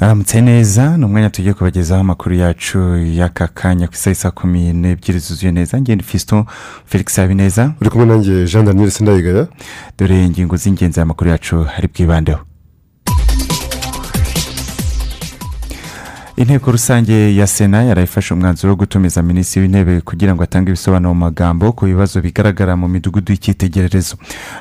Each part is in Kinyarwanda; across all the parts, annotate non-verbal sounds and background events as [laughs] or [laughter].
Mwaramutse neza ni umwanya tugiye kubagezaho amakuru yacu y'aka kanya. Ku isaha saa kumi n'ebyiri zuzuye neza ngenda fisito felix habineza. Uri kumwe nanjye jean daniel sindayigaya. Dore ingingo z'ingenzi y'amakuru yacu hari bwibandeho. Inteko rusange ya sena yarayifashe umwanzuro wo gutumiza minisitiri w'intebe kugira ngo atange ibisobanuro mu magambo ku bibazo bigaragara mu midugudu y'icyitegererezo.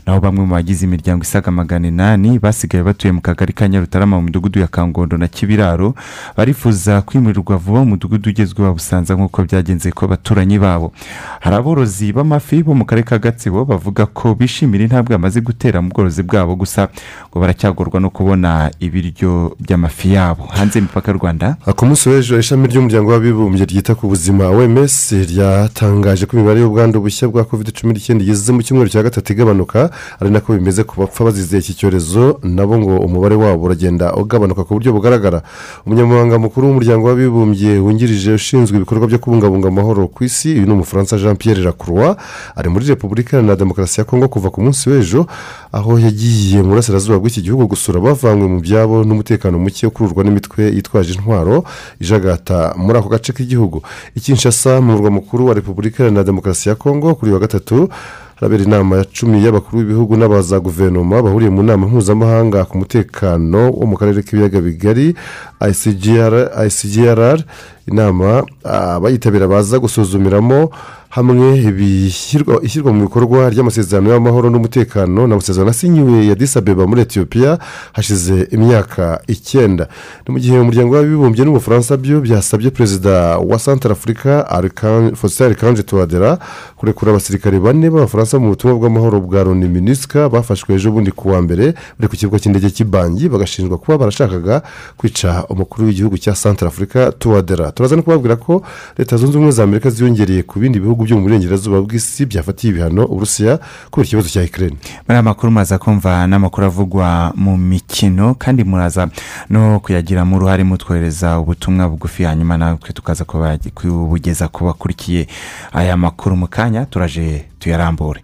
Naho bamwe mu bagize imiryango isaga magana inani basigaye batuye mu kagari ka nyarutarama mu midugudu ya kangondo na kibiraro barifuza kwimurirwa vuba mu mudugudu ugezweho wa busanza nk'uko byagenze ku baturanyi babo. Hari aborozi b'amafi bo mu karere ka gatsibo bavuga ko bishimira intambwe bamaze gutera mu bworozi bwabo gusa ngo baracyagorwa no kubona ibiryo by'amafi yabo. Hanze y'imipaka y'u rwanda ku munsi w'ejo ishami ry'umuryango w'abibumbye ryita ku buzima oms ryatangaje ko imibare y'ubwandu bushya bwa covid cumi n'icyenda igeze mu cyumweru cya gatatu igabanuka ari nako bimeze ku bapfa bazize iki cyorezo nabo ngo umubare wabo uragenda ugabanuka ku buryo bugaragara. Umunyamabanga mukuru w'umuryango w'abibumbye wungirije ushinzwe ibikorwa byo kubungabunga amahoro ku isi uyu ni umufaransa jean pierre lacroix ari muri repubulika iharanira demokarasi ya kongo kuva ku munsi w'ejo. Aho yagiye mu burasirazuba bw'iki gihugu gusura bavanywe mu byabo n'umutekano muke ukururwa n'imitwe yitwaje intwaro ijagata muri ako gace k'igihugu. Ikinshasa mu murwa mukuru wa repubulika iharanira demokarasi ya kongo kuri wa gatatu harabera inama ya cumi y'abakuru b'ibihugu n'abaza guverinoma bahuriye mu nama mpuzamahanga ku mutekano wo mu karere k'ibiyaga bigari icgrr inama abayitabira baza gusuzumiramo hamwe ishyirwa mu bikorwa ry'amasezerano y'amahoro n'umutekano ni amasezerano asinyiwe ya disabeba muri etiyopiya hashize imyaka icyenda. Ni mu gihe umuryango w'abibumbye n'ubufaransa byo byasabye perezida wa santara afurika fositari arikanje tuwadera kurekura abasirikare bane b'abafaransa mu butumwa bw'amahoro bwa loni minisika bafashwe ejo bundi ku wa mbere bari ku kibuga cy'indege cy'ibangi bagashinjwa kuba barashakaga kwica umukuru w'igihugu cya santara afurika tuwadera turaza no kubabwira ko leta zunze ubumwe za amerika ziyongereye ku bindi bihugu byo mu burengerazuba bw'isi byafatiye ibihano uburusiya kubera ikibazo cya ikirere muri aya makuru muraza kumva n'amakuru avugwa mu mikino kandi muraza no kuyagiramo uruhare mutwohereza ubutumwa bugufi hanyuma natwe tukaza kubugeza ku bakurikiye aya makuru mu kanya turaje tuyarambure.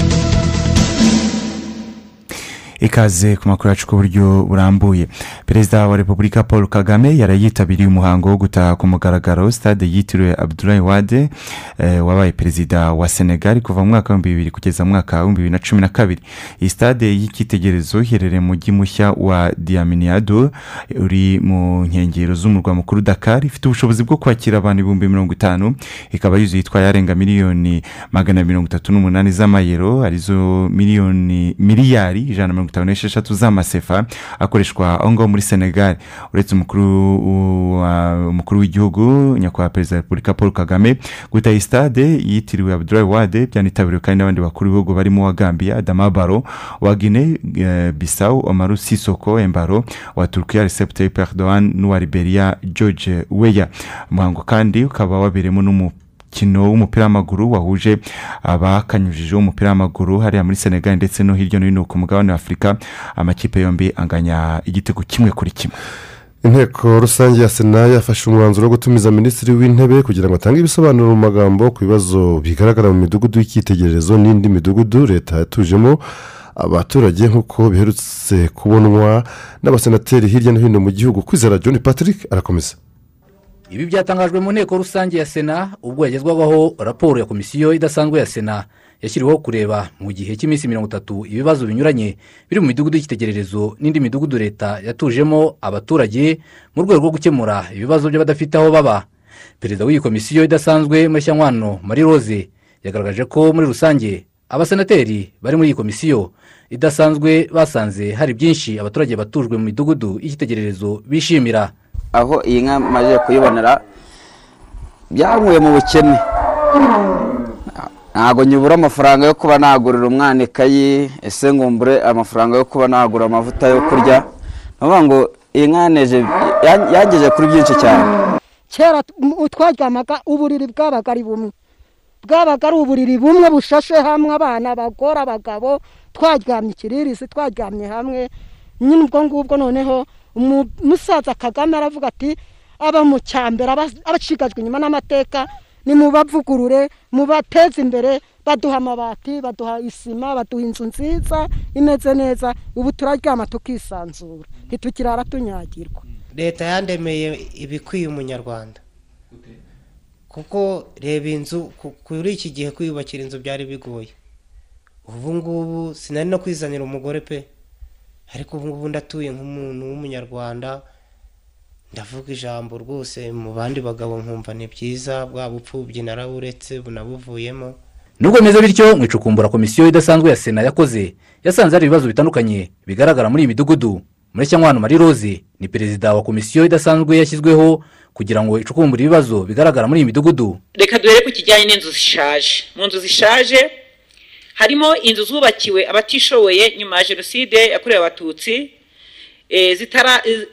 Ikaze ku makuru yacu ku buryo burambuye. Perezida wa repubulika paul kagame yarayitabiriye umuhango wo gutaha ku mugaragaro stade yitiriwe abdulayi wade wabaye perezida wa senegali kuva mu mwaka w'ibihumbi bibiri kugeza mu mwaka w'ibihumbi bibiri na cumi na kabiri. Iyi stade y'icyitegererezo iherereye mu mujyi mushya wa diyaminiyado uri mu nkengero z'umurwa mukuru dakar ifite ubushobozi bwo kwakira abantu ibihumbi mirongo itanu ikaba yuzuye itwaye arenga miliyoni magana mirongo itatu n'umunani z'amayero ari zo miliyoni miliyari ijana na mirongo itanu n'esheshatu z'amasefa akoreshwa aho ngaho muri senegali uretse umukuru w'igihugu nyakubahwa perezida wa repubulika paul kagame guta iyi stade yitiriwe abdulayi wade byanitabiriwe kandi n'abandi bakuru b'ibihugu barimo wa gambia adama baro wa gine bisawu omaru sisoko embaro wa turukiya recep tayyip erdogan n'uwa liberia george weya umuhango kandi ukaba wabereyemo n'umu umukino w'umupira w'amaguru wahuje abakanyujijeho umupira w'amaguru hariya muri senegali ndetse no hirya no hino ku mugabane wa afurika amakipe yombi anganya igitego kimwe kuri kimwe. Inteko rusange ya sena yafashe umwanzuro wo gutumiza minisitiri w'intebe kugira ngo atange ibisobanuro mu magambo ku bibazo bigaragara mu midugudu y'icyitegererezo n'indi midugudu leta yatujemo. Abaturage nk'uko biherutse kubonwa n'abasenateri hirya no hino mu gihugu kwizera john patrick arakomeza. Ibi byatangajwe mu nteko rusange ya sena ubwo yagezwagaho raporo ya komisiyo idasanzwe ya sena. Yashyiriweho kureba mu gihe cy'iminsi mirongo itatu ibibazo binyuranye biri mu midugudu y'icyitegererezo n'indi midugudu leta yatujemo abaturage mu rwego rwo gukemura ibibazo by'abadafite aho baba. Perezida w'iyi komisiyo idasanzwe mashyankwano marie rose yagaragaje ko muri rusange abasenateri bari muri iyi komisiyo idasanzwe basanze hari byinshi abaturage batujwe mu midugudu y'icyitegererezo bishimira. Aho iyi nka maze kuyibonera byankuye mu bukene. Ntabwo nyibura amafaranga yo kuba nagurira umwana ikayi ese ngumbure amafaranga yo kuba nagura amavuta yo kurya. Ni ngo iyi nka yagejeje kuri byinshi cyane. Kera twaryamaga uburiri bwabaga ari bumwe. Bwabaga ari uburiri bumwe bushashe hamwe abana abagore abagabo. Twaryamye ikiririzi twaryamye hamwe. Nyine ubwo ngubwo noneho umusaza kagame aravuga ati aba mu cyambere abacikajwe inyuma n'amateka ni mu bavugurure mu bateze imbere baduha amabati baduha isima baduha inzu nziza imeze neza ubu turaryama tukisanzura. Ntitukirara tunyagirwa. Leta yandemeye ibikwiye umunyarwanda. Kuko reba inzu kuri iki gihe kwiyubakira inzu byari bigoye. Ubu ngubu sinari no kwizanira umugore pe. Ariko ubu ngubu ndatuye nk'umuntu w'umunyarwanda ndavuga ijambo rwose mu bandi bagabo nkumva ni byiza bwa bupfubyi naraburetse bunabuvuyemo nubwo bimeze bityo mu icukumbura komisiyo idasanzwe ya sena yakoze yasanze hari ibibazo bitandukanye bigaragara muri iyi midugudu. Mureshyankwano marie rose ni perezida wa komisiyo idasanzwe yashyizweho kugira ngo icukumbure ibibazo bigaragara muri iyi midugudu. Reka duhere ku kijyanye n'inzu zishaje. Mu nzu zishaje harimo inzu zubakiwe abatishoboye nyuma ya jenoside yakorewe abatutsi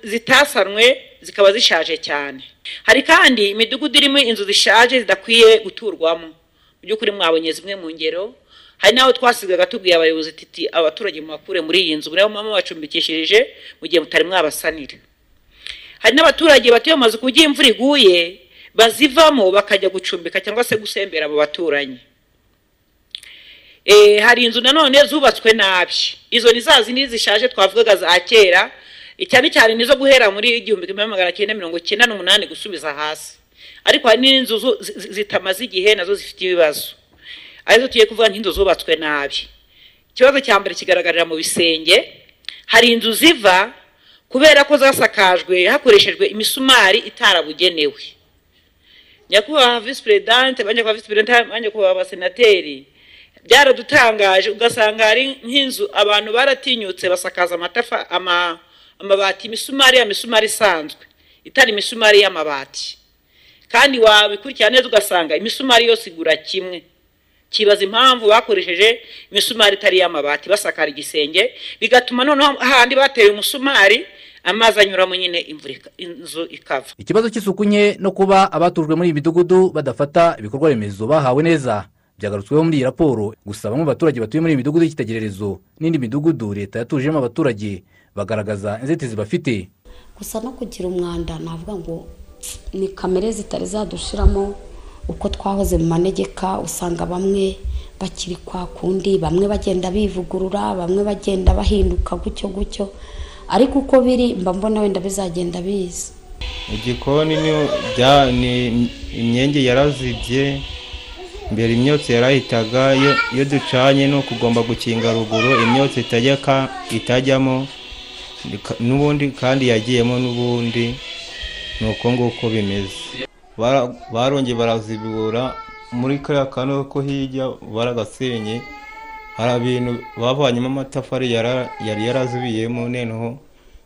zitasanwe zikaba zishaje cyane. Hari kandi imidugudu irimo inzu zishaje zidakwiye guturwamo. Mu by'ukuri mwabonye zimwe mu ngero. Hari n'aho twasigaga tubwiye abayobozi titi abaturage mubakure muri iyi nzu. Mureba mama bacumbikishirije mu gihe mutari mwabasanira hari n'abaturage batuye mu mazu ku buryo imvura iguye bazivamo bakajya gucumbika cyangwa se gusembera mu baturanyi. Hari inzu nanone zubatswe nabi. Izo ni za zindi zishaje twavugaga za kera. Cyane cyane nizo guhera muri igihumbi kimwe magana cyenda mirongo icyenda n'umunani gusubiza hasi. Ariko hari n'inzu zitamaze igihe na zo zifite ibibazo. Arizo tugiye kuvuga nk'inzu zubatswe nabi. Ikibazo cya mbere kigaragarira mu bisenge. Hari inzu ziva kubera ko zasakajwe hakoreshejwe imisumari itarabugenewe. Nyakubahwa visi perezidante ba nyakubahwa visi perezidante ba nyakubahwa abasenateri. Byaradutangaje ugasanga hari nk'inzu abantu baratinyutse basakaza amabati imisumari ya misumari isanzwe itari imisumari y'amabati. Kandi wabikurikira neza ugasanga imisumari yose igura kimwe. Kibaza impamvu bakoresheje imisumari itari iy'amabati basakara igisenge bigatuma noneho ahandi bateye umusumari amazi anyuramo nyine inzu ikava. Ikibazo cy'isuku nke no kuba abatujwe muri iyi midugudu badafata ibikorwa remezo bahawe neza. Byagarutsweho muri iyi raporo gusa bamwe mu baturage batuye muri iyi midugudu y'icyitegererezo n'indi midugudu leta yatujemo abaturage bagaragaza inzitizi bafite. Gusa no kugira umwanda navuga ngo ni kamere zitari zadushiramo uko twahoze mu manegeka usanga bamwe bakiri kwa kundi bamwe bagenda bivugurura bamwe bagenda bahinduka gutyo gutyo. Ariko uko biri mba mbona wenda bizagenda biza. Igikoni ni imyenge yarazibye. Mbere imyotsi yarahitaga iyo ducanye ni ukugomba gukinga ruguru imyotsi itajyamo n'ubundi kandi yagiyemo n'ubundi ni uko nguko bimeze. Barongeye barazibura muri kariya kantu ko hirya baragasenye hari ibintu bavanyemo amatafari yari yarazibiyemo noneho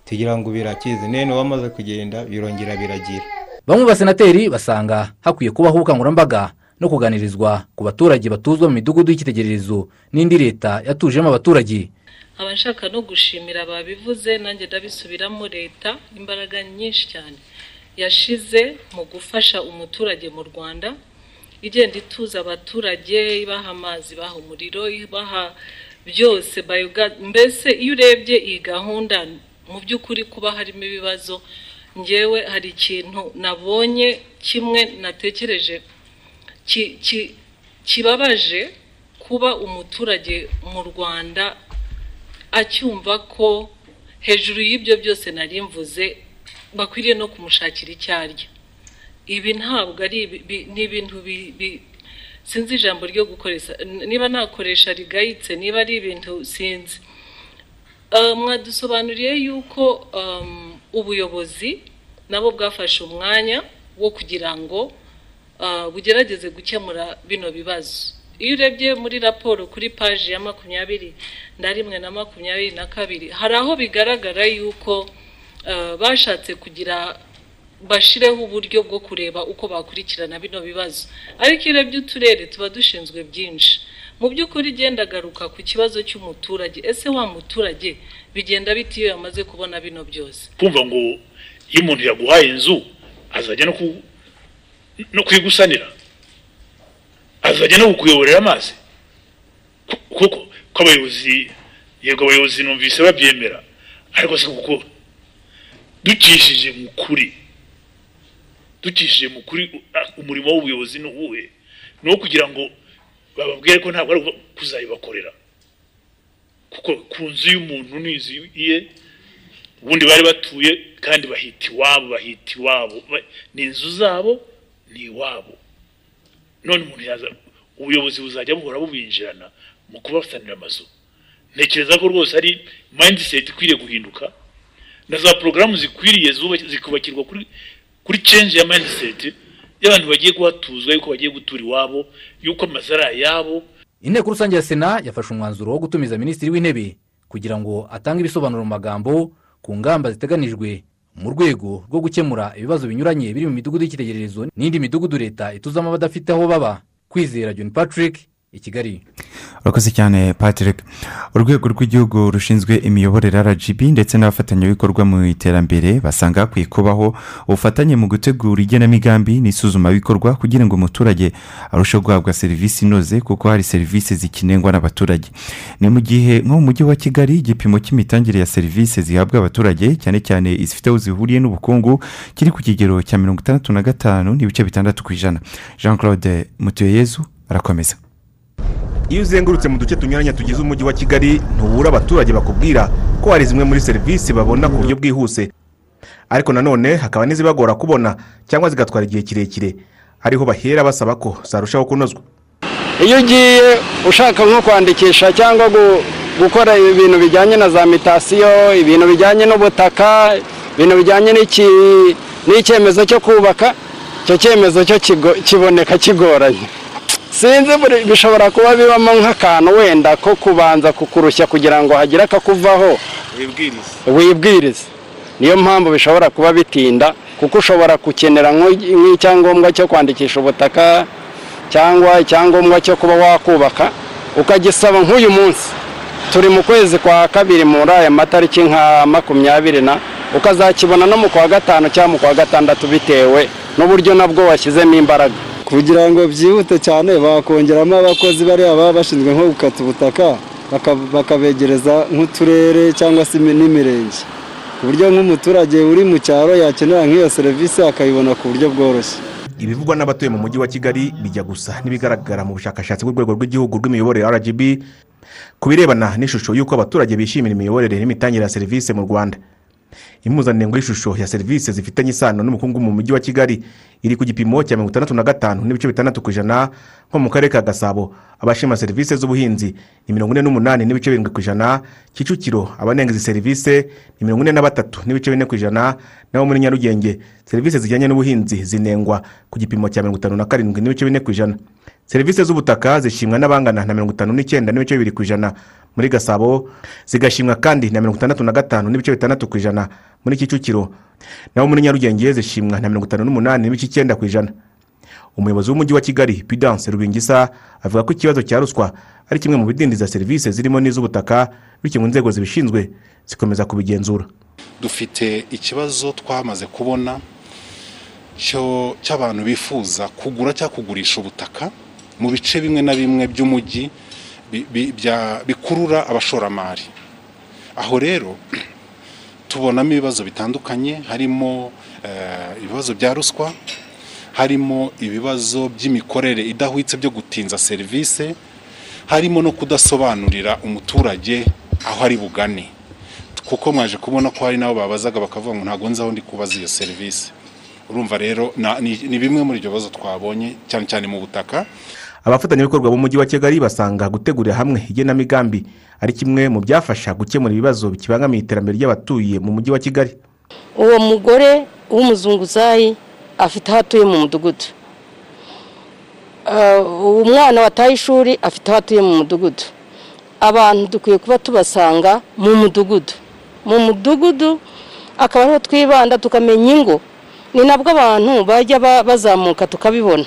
tugira ngo birakize. Noneho bamaze kugenda birongera biragira. Bamwe basenateri basanga hakwiye kubaho ubukangurambaga no kuganirizwa ku baturage batuzwa mu midugudu y'icyitegererezo n'indi leta yatujemo abaturage. Nkaba nshaka no gushimira ababivuze nanjye ndabisubiramo leta imbaraga nyinshi cyane. Yashize mu gufasha umuturage mu rwanda igenda ituza abaturage ibaha amazi ibaha umuriro ibaha byose mbese iyo urebye iyi gahunda mu by'ukuri kuba harimo ibibazo ngewe hari ikintu nabonye kimwe natekereje kibabaje kuba umuturage mu rwanda acyumva ko hejuru y'ibyo byose nari mvuze bakwiriye no kumushakira icyo arya. Ibi ntabwo ari ibintu sinzi ijambo ryo gukoresha niba nakoresha rigayitse niba ari ibintu sinzi. Mwadusobanuriye yuko ubuyobozi nabo bwafashe umwanya wo kugira ngo bugerageze gukemura bino bibazo. Iyo urebye muri raporo kuri paji ya makumyabiri na rimwe na makumyabiri na kabiri hari aho bigaragara yuko eh, bashatse kugira bashireho uburyo bwo kureba uko bakurikirana bino bibazo. Ariko iyo urebye uturere tuba dushinzwe byinshi. Mu by'ukuri igenda agaruka ku kibazo cy'umuturage. Ese wa muturage bigenda bite iyo yamaze kubona bino byose? Kumva ngo iyo umuntu yaguhaye inzu azajya no ku- no kuyigusanira azajya no kukuyoborera amazi. Ku- kuko ko abayobozi yego abayobozi numvise babyemera ariko si kuko dukishije mu kuri. Dukishije mu kuri umurimo w'ubuyobozi ni uwuhe? Ni uwo kugira ngo bababwire ko ntabwo ari kuzayibakorera. Kuko ku nzu y'umuntu ni inzu ye ubundi bari batuye kandi bahita iwabo bahita iwabo. Ni inzu zabo ni iwabo none umuntu yaza ubuyobozi buzajya buhora bubinjirana mu kubasanira amazu. Ntekereza ko rwose ari mindset ikwiriye guhinduka na za porogaramu zikwiriye zikubakirwa kuri kuri change ya mindset y'abantu bagiye kuhatuzwa yuko bagiye gutura iwabo yuko amazu ari ayabo inteko rusange ya sena yafashe umwanzuro wo gutumiza minisitiri w'intebe kugira ngo atange ibisobanuro mu magambo ku ngamba ziteganijwe mu rwego rwo gukemura ibibazo binyuranye biri mu midugudu y'icyitegererezo n'indi midugudu leta ituzamo abadafite aho baba. Kwizera john patrick i kigali. Urakoze cyane patrick. Urwego rw'igihugu rushinzwe imiyoborere rgb ndetse n'abafatanyabikorwa mu iterambere basanga hakwiye kubaho ubufatanye mu gutegura igenamigambi n'isuzumabikorwa kugira ngo umuturage arusheho guhabwa serivisi inoze kuko hari serivisi zikenengwa n'abaturage. Ni mu gihe nko mu mujyi wa kigali igipimo cy'imitangire ya serivisi zihabwa abaturage cyane cyane izifite aho zihuriye n'ubukungu kiri ku kigero cya mirongo itandatu na gatanu n'ibice bitandatu ku ijana. Jean claude mutuyeyezu arakomeza. Iyo uzengurutse mu duce tunyuranye tugize umujyi wa kigali ntubura abaturage bakubwira ko hari zimwe muri serivisi babona ku buryo bwihuse. Ariko nanone hakaba n'izibagora kubona cyangwa zigatwara igihe kirekire. Ariho bahera basaba ko zarushaho kunozwa. Iyo ugiye ushaka nko kwandikisha cyangwa gu- gukora ibintu bijyanye na za mitasiyo ibintu bijyanye n'ubutaka ibintu bijyanye n'icyemezo cyo kubaka icyo cyemezo cyo kiboneka kigoranye sinzi bishobora kuba bibamo nk'akantu wenda ko kubanza kukurushya kugira ngo hagire akakuvaho. Wibwiriza niyo mpamvu bishobora kuba bitinda kuko ushobora gukenera nk'icyangombwa cyo kwandikisha ubutaka cyangwa icyangombwa cyo kuba wakubaka ukagisaba nk'uyu munsi. Turi mu kwezi kwa kabiri muri aya matariki nka makumyabiri na ukazakibona no mu kwa gatanu cyangwa mu kwa gatandatu bitewe n'uburyo nabwo washyizemo imbaraga. Kugira ngo byihute cyane bakongeramo abakozi bariya baba bashinzwe nko gukata ubutaka baka- bakabegereza nk'uturere cyangwa se imi- n'imirenge. Ku buryo nk'umuturage uri mu cyaro yakenera nk'iyo serivisi akayibona ku buryo bworoshye. Ibivugwa n'abatuye mu mujyi wa kigali bijya gusa n'ibigaragara mu bushakashatsi bw'urwego rw'igihugu rw'imiyoborere rgb ku birebana n'ishusho y'uko abaturage bishimira imiyoborere n'imitangire ya serivisi mu rwanda. Impuzandengo y'ishusho ya serivisi zifitanye isano n'ubukungu mu mujyi wa kigali iri ku gipimo cya mirongo itandatu na gatanu n'ibice bitandatu ku ijana nko mu karere ka gasabo. Abashima serivisi z'ubuhinzi ni mirongo ine n'umunani n'ibice birindwi ku ijana kicukiro abanenga izi serivisi ni mirongo ine na batatu n'ibice bine ku ijana naho muri nyarugenge serivisi zijyanye n'ubuhinzi zinengwa ku gipimo cya mirongo itanu na karindwi n'ibice bine ku ijana. Serivisi z'ubutaka zishimwa n'abangana na mirongo itanu n'icyenda n'ibice bibiri ku ijana muri gasabo zigashimwa kandi na mirongo itandatu na gatanu n'ibice bitandatu ku ijana muri kicukiro. Naho muri nyarugenge zishimwa na mirongo itanu n'umunani n'ibice icyenda ku ijana. Umuyobozi w'umujyi wa kigali pidanse rubingisa avuga ko ikibazo cya ruswa ari kimwe mu bidindiza serivisi zirimo n'iz'ubutaka bityo mu nzego zibishinzwe zikomeza kubigenzura. Dufite ikibazo twamaze kubona cy'abantu bifuza kugura cyangwa kugurisha ubutaka. Mu bice bimwe na bimwe by'umujyi bikurura abashoramari. Aho rero tubonamo ibibazo bitandukanye harimo eh, ibibazo bya ruswa harimo ibibazo by'imikorere idahwitse byo gutinza serivisi harimo no kudasobanurira umuturage aho ari bugane. Kuko mwaje kubona ko hari n'abo babazaga bakavuga ngo ntabwo nzi aho ndi kubaza iyo serivisi urumva rero ni bimwe muri ibyo bibazo twabonye cyane cyane mu butaka abafatanyabikorwa b'umujyi wa kigali basanga gutegurira hamwe igenamigambi. Ari kimwe mu byafasha gukemura ibibazo bikibangamiye iterambere ry'abatuye mu mujyi wa kigali. Uwo mugore w'umuzunguzayi afite aho atuye mu mudugudu. Umwana wataye ishuri afite aho atuye mu mudugudu. Abantu dukwiye kuba tubasanga mu mudugudu. Mu mudugudu akaba ariho twibanda tukamenya ingo. Ni nabwo abantu bajya bazamuka tukabibona.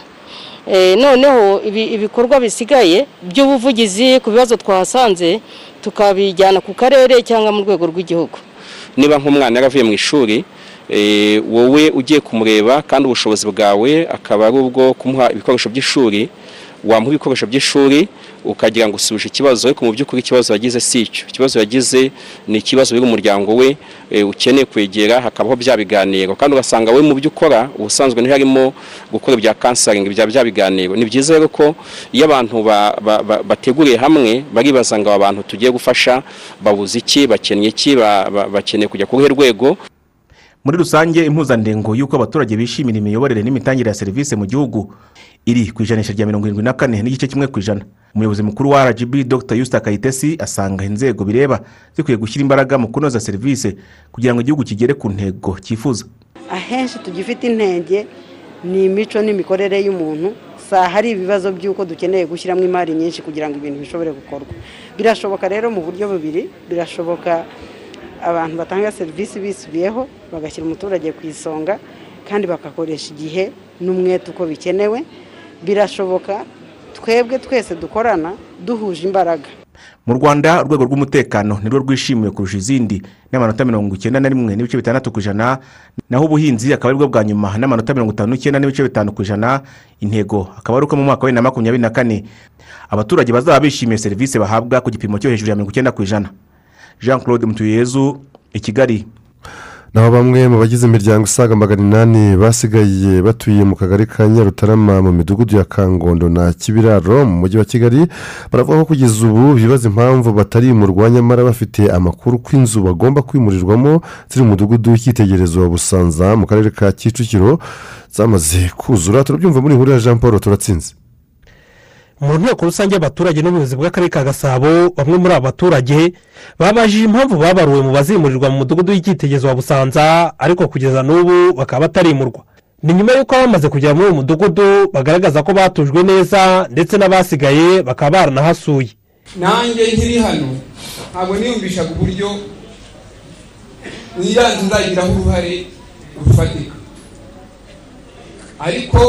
Noneho ibikorwa bisigaye by'ubuvugizi ku bibazo twahasanze tukabijyana ku karere cyangwa mu rwego rw'igihugu. Niba nk'umwana yaravuye mu ishuri wowe ugiye kumureba kandi ubushobozi bwawe akaba ari ubwo kumuha ibikoresho by'ishuri wamuha ibikoresho by'ishuri ukagira ngo usubije ikibazo ariko mu by'ukuri ikibazo yagize si icyo. Ikibazo yagize ni ikibazo biri umuryango we ukeneye kwegera hakabaho bya biganiro. Kandi ugasanga we mu byo ukora ubusanzwe ni ho harimo gukora ibya kansaringi bya bya biganiro. Ni byiza rero ko iyo abantu bateguriye hamwe baribaza ngo aba bantu tugiye gufasha babuze iki bakennye iki bakeneye kujya ku ruhe rwego. Muri rusange impuzandengo y'uko abaturage bishimira imiyoborere n'imitangire ya serivisi mu gihugu iri ku ijanisha rya mirongo irindwi na kane n'igice kimwe ku ijana. Umuyobozi mukuru wa rgb dr. Yusita kayitesi asanga inzego bireba zikwiye gushyira imbaraga mu kunoza serivisi kugira ngo igihugu kigere ku ntego cyifuza ahenshi tugifite intege ni imico n'imikorere y'umuntu. Saa hari ibibazo by'uko dukeneye gushyiramo imari nyinshi kugira ngo ibintu bishobore gukorwa. Birashoboka rero mu buryo bubiri. Birashoboka abantu batanga serivisi bisubiyeho bagashyira umuturage ku isonga kandi bagakoresha igihe n'umwete uko bikenewe. Birashoboka twebwe twese dukorana duhuje imbaraga. Mu rwanda urwego rw'umutekano nirwo rwishimiwe kurusha izindi. N'amanota mirongo icyenda na rimwe n'ibice bitandatu ku ijana naho ubuhinzi akaba ari bwo bwa nyuma. N'amanota mirongo itanu n'icyenda n'ibice bitanu ku ijana intego akaba ari uko mu mwaka wa bibiri na makumyabiri na kane abaturage bazaba bishimiye serivisi bahabwa ku gipimo cyo hejuru ya mirongo icyenda ku ijana. Jean claude mutuyezu i kigali. Naho bamwe mu bagize imiryango isaga magana inani basigaye batuye mu kagari ka nyarutarama mu midugudu ya kangondo na kibiraro mu mujyi wa kigali baravuga ko kugeza ubu bibaza impamvu batarimurwa nyamara bafite amakuru ko inzu bagomba kwimurirwamo ziri mu mudugudu w'icyitegererezo wa busanza mu karere ka kicukiro zamaze kuzura. Turabyumva muri ya jean paul turatsinze. Mu nteko rusange y'abaturage n'ubuyobozi bw'akarere ka gasabo bamwe muri aba baturage babajije impamvu babaruwe mu bazimurirwa mu mudugudu w'icyitegererezo wa busanza ariko kugeza n'ubu bakaba batarimurwa. Ni nyuma y'uko abamaze kugera muri uwo mudugudu bagaragaza ko batujwe neza ndetse n'abasigaye bakaba baranahasuye. Nanjye nkiri hano ntabwo niyumvishaga uburyo n'irangi nzagiraho uruhare rufatika. Ariko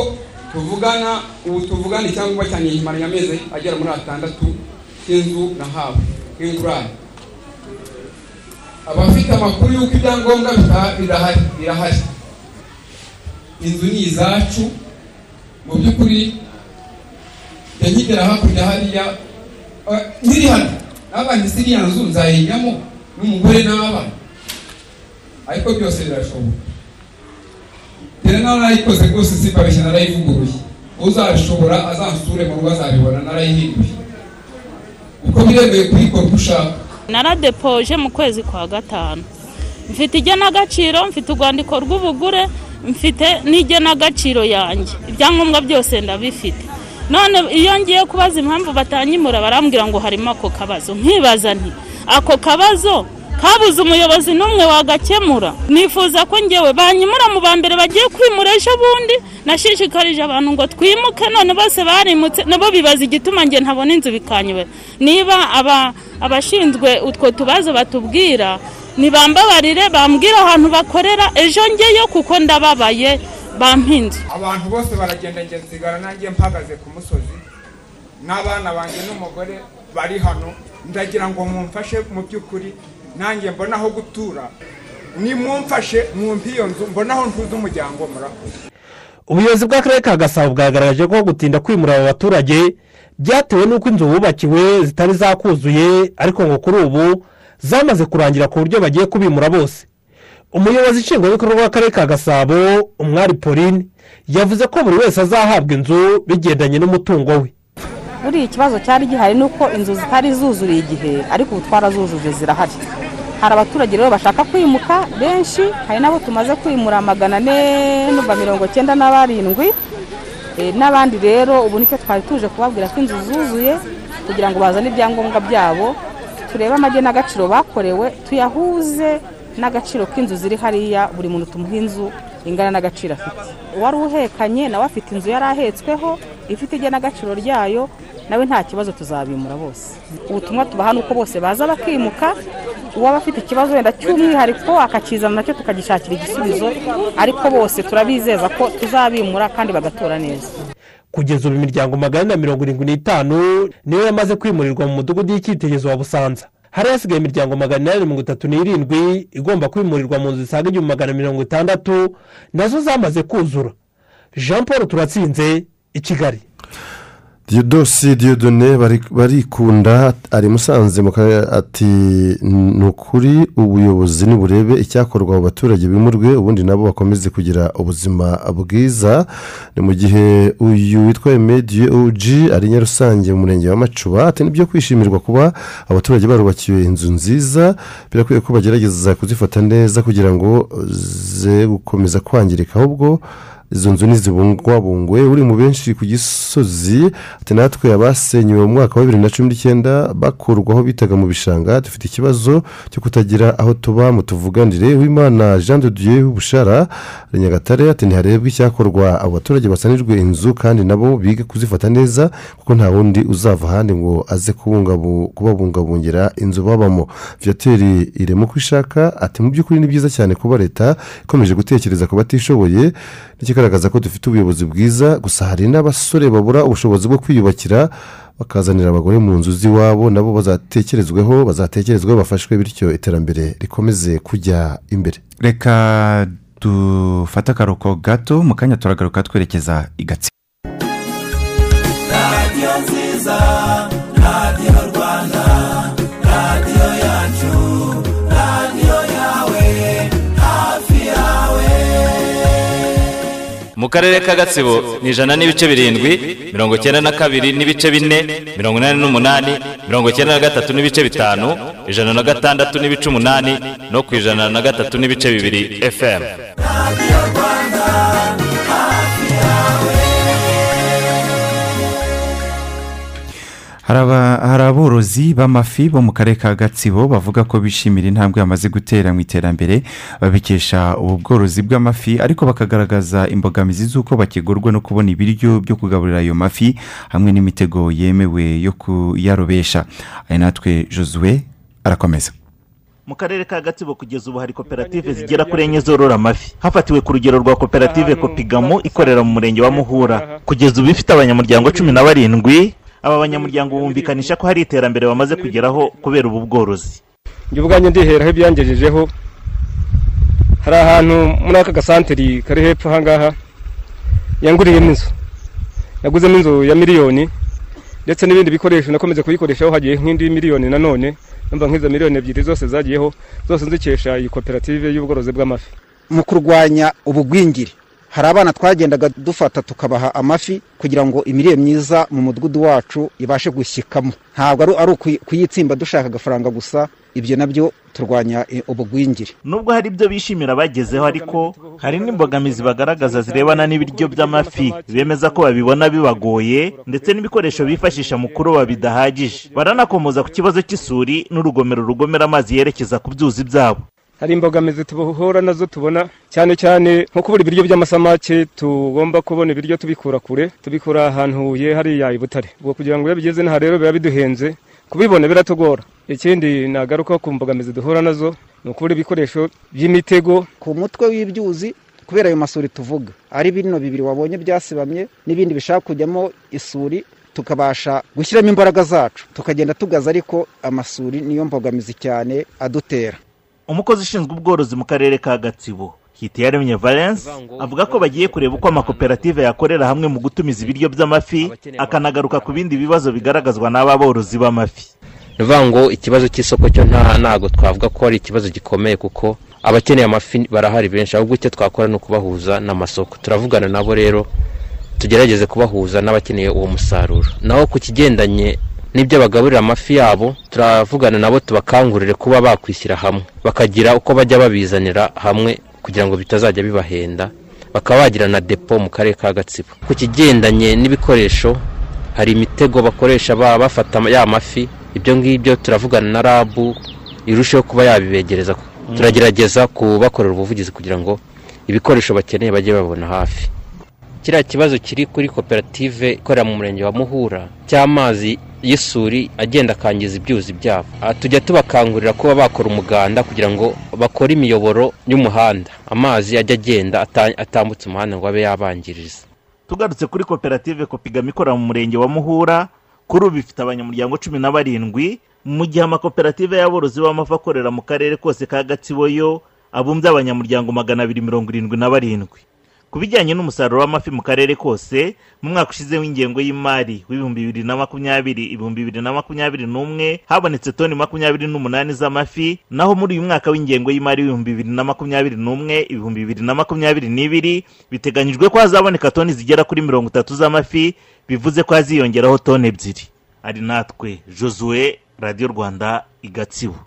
tuvugana ubu tuvugana icyangombwa cyanjye nkimaranye amezi agera muri atandatu cy'inzu nahawe nk'ingurane abafite amakuru y'uko ibyangombwa birahari birahari. Inzu ni izacu mu by'ukuri nkigera hakurya hariya nkiri hano. N'abandi si iriya nzu nzayijyamo n'umugore n'abana. Ariko byose birashoboka. Rero nawe narayikoze rwose simbabeshya narayivuguruye uzabishobora azansure mu rugo azabibona narayihinduye uko biremewe kuyikora uko ushaka naradepoje mu kwezi kwa gatanu. Mfite igenagaciro mfite urwandiko rw'ubugure mfite n'igenagaciro yanjye. Ibyangombwa byose ndabifite. None iyo ngiye kubaza impamvu batanyimura barambwira ngo harimo ako kabazo. Nkibaza nti ako kabazo kabuze umuyobozi n'umwe wagakemura. Nifuza ko ngewe banyimura mu ba mbere bagiye kwimura ejo bundi nashishikarije abantu ngo twimuke none bose barimutse nabo bibaza igituma nge ntabona inzu bikanyobera niba abashinzwe utwo tubazo batubwira ntibambabarire bambwira ahantu bakorera ejo ngeyo kuko ndababaye bampinze. Abantu bose baragenda nsigara nanjye mpagaze ku musozi n'abana banjye n'umugore bari hano. Ndagira ngo mumfashe mu by'ukuri nanjye mbona aho gutura. Nimumfashe mwumve iyo nzu mbona aho ntuze umuryango murakoze ubuyobozi bw'akarere ka gasabo bwagaragaje ko gutinda kwimura aba baturage byatewe n'uko inzu bubakiwe zitari zakuzuye ariko ngo kuri ubu zamaze kurangira ku buryo bagiye kubimura bose. Umuyobozi nshingwabikorwa w'akarere ka gasabo umwari pauline yavuze ko buri wese azahabwa inzu bigendanye n'umutungo we. Buriya ikibazo cyari gihari ni uko inzu zitari zuzuriye igihe ariko ubu twarazujuje zirahari. Hari abaturage rero bashaka kwimuka benshi hari n'abo tumaze kwimura magana ane n'uva mirongo cyenda na barindwi n'abandi rero ubu ni cyo twari tuje kubabwira ko inzu zuzuye kugira ngo bazane ibyangombwa byabo turebe amagenagaciro bakorewe tuyahuze n'agaciro k'inzu ziri hariya buri muntu tumuha inzu ingana n'agaciro afite. Uwari uhekanye nawe afite inzu yari ahetsweho ifite igenagaciro ryayo nawe nta kibazo tuzabimura bose. Ubutumwa tubaha ni uko bose baza bakimuka uwaba afite ikibazo wenda cy'umwihariko akakizana na cyo tukagishakira igisubizo ariko bose turabizeza ko tuzabimura kandi bagatora neza. Kugeza ubu imiryango magana na mirongo irindwi n'itanu niyo yamaze kwimurirwa mu mudugudu y'icyitegererezo wa busanza. Hari hasigaye imiryango magana inani mirongo itatu n'irindwi igomba kwimurirwa mu nzu zisaga igihumbi magana mirongo itandatu na zo zamaze kuzura. Jean paul turatsinze i kigali. Diyodosi diyodone barikunda ari musanze ati ni ukuri ubuyobozi niburebe icyakorwa abo baturage bimurwe ubundi nabo bakomeze kugira ubuzima bwiza. Ni mu gihe uyu witwa emediye oji ari nyarusange mu murenge wa macuba ati ni byo kwishimirwa kuba abaturage barubakiwe inzu nziza birakwiye ko bagerageza kuzifata neza kugira ngo ze gukomeza kwangirika ahubwo izo nzu ntizibungwabungwe uri mu benshi ku gisozi natwe abasenyewe mu mwaka wa bibiri na cumi n'icyenda bakurwaho bitaga mu bishanga dufite ikibazo cyo kutagira aho tuba mutuvuganire. W'imana jean de dieu w'ubushara nyagatare ati ntiharebwe icyakorwa. Abo baturage basanirwe inzu kandi nabo bige kuzifata neza kuko nta wundi uzava ahandi ngo aze kubabungabungira inzu babamo. Viyateri irema uko ishaka ati mu by'ukuri ni byiza cyane kuba leta ikomeje gutekereza ku batishoboye ikigaragaza ko dufite ubuyobozi bwiza gusa hari n'abasore babura ubushobozi bwo kwiyubakira bakazanira abagore mu nzu z'iwabo nabo bazatekerezweho bazatekerezweho bafashwe bityo iterambere rikomeze kujya imbere. Reka dufate akaruhuko gato mu kanya turagaruka twerekeza i gatsibo. Mu karere ka gatsibo ni ijana n'ibice birindwi mirongo icyenda na kabiri n'ibice bine mirongo inani n'umunani mirongo icyenda na gatatu n'ibice bitanu ijana na gatandatu n'ibice umunani no ku ijana na gatatu n'ibice bibiri fm hari aborozi b'amafi bo mu karere ka gatsibo bavuga ko bishimira intambwe bamaze gutera mu iterambere babikesha ubu bworozi bw'amafi ariko bakagaragaza imbogamizi z'uko bakigurwa no kubona ibiryo byo kugaburira ayo mafi hamwe n'imitego yemewe yo kuyarobesha. Aya natwe josue arakomeza. Mu karere ka gatsibo kugeza ubu hari koperative zigera kuri enye zorora amafi. Hafatiwe ku rugero rwa koperative kopigamu ikorera mu murenge wa muhura. Kugeza ubu ifite abanyamuryango cumi na barindwi aba banyamuryango bumvikanisha ko hari iterambere bamaze kugeraho kubera ubu bworozi. Njye ubwanjye ndiheraho ibyangejejeho. Hari ahantu muri aka gasanteri kari hepfo ahangaha yanguriyemo inzu yaguzemo inzu ya miliyoni ndetse n'ibindi bikoresho nakomeze kubikoreshaho hagiye nk'indi miliyoni nanone numva nk'izo miliyoni ebyiri zose zagiyeho zose nzikesha iyi koperative y'ubworozi bw'amafi. Mu kurwanya ubugwingire hari abana twagendaga dufata tukabaha amafi kugira ngo imirire myiza mu mudugudu wacu ibashe gushyikamo ntabwo ari ukuyitsimba dushaka agafaranga gusa ibyo na byo turwanya ubugwingire. Nubwo hari ibyo bishimira bagezeho ariko hari n'imbogamizi bagaragaza zirebana n'ibiryo by'amafi. Bemeza ko babibona bibagoye ndetse n'ibikoresho bifashisha mu kuroba bidahagije. Baranakomoza ku kibazo cy'isuri n'urugomero rugomera amazi yerekeza ku byuzi byabo. Hari imbogamizi tuhura na zo tubona cyane cyane nko kubura ibiryo by'amasamake tugomba kubona ibiryo tubikura kure tubikura ahantu huye hariya i butare. Ubwo kugira ngo iyo bigeze n'aha rero biba biduhenze kubibona biratugora. Ikindi nagaruka ku mbogamizi duhura na zo ni ukubura ibikoresho by'imitego. Ku mutwe w'ibyuzi kubera ayo masuri tuvuga. Ari bino bibiri wabonye byasibamye n'ibindi bishaka kujyamo isuri tukabasha gushyiramo imbaraga zacu. Tukagenda tugaza ariko amasuri niyo mbogamizi cyane adutera. Umukozi ushinzwe ubworozi mu karere ka gatsibo hitiyaremye valence avuga ko bagiye kureba uko amakoperative yakorera hamwe mu gutumiza ibiryo by'amafi akanagaruka ku bindi bibazo bigaragazwa n'aba borozi b'amafi. Ni ukuvuga ngo ikibazo cy'isoko cyo ntabwo twavuga ko ari ikibazo gikomeye kuko abakeneye amafi barahari benshi ahubwo icyo twakora ni ukubahuza n'amasoko. Turavugana nabo rero tugerageze kubahuza n'abakeneye uwo musaruro. Naho ku kigendanye n'ibyo bagaburira amafi yabo turavugana nabo tubakangurire kuba bakwishyira hamwe. Bakagira uko bajya babizanira hamwe kugira ngo bitazajya bibahenda bakaba bagira na depo mu karere ka gatsibo. Ku kigendanye n'ibikoresho hari imitego bakoresha bafata ya mafi. Ibyo ngibyo turavugana na rabu irusheho kuba yabibegereza. Turagerageza kubakorera ubuvugizi kugira ngo ibikoresho bakeneye bajye babona hafi. Kiriya kibazo kiri kuri koperative ikorera mu murenge wa muhura cy'amazi y'isuri agenda akangiza ibyuzi byabo. Ah, tujya tubakangurira kuba bakora umuganda kugira ngo bakore imiyoboro y'umuhanda. Amazi ajya agenda ata- atambutse umuhanda ngo abe yabangiriza. Tugarutse kuri koperative kopigama ikorera mu murenge wa muhura kuri ubu ifite abanyamuryango cumi na barindwi. Mu gihe amakoperative y'aborozi b'amafi akorera mu karere kose ka gatsibo yo abumbye abanyamuryango magana abiri mirongo irindwi na barindwi. Ku bijyanye n'umusaruro w'amafi mu karere kose mu mwaka ushize w'ingengo y'imari w'ibihumbi bibiri na makumyabiri ibihumbi bibiri na makumyabiri n'umwe habonetse toni makumyabiri n'umunani z'amafi naho muri uyu mwaka w'ingengo y'imari w'ibihumbi bibiri na makumyabiri n'umwe ibihumbi bibiri na makumyabiri n'ibiri biteganyijwe ko hazaboneka toni zigera kuri mirongo itatu z'amafi bivuze ko haziyongeraho toni ebyiri. Ari natwe josue radiyo rwanda i gatsibo.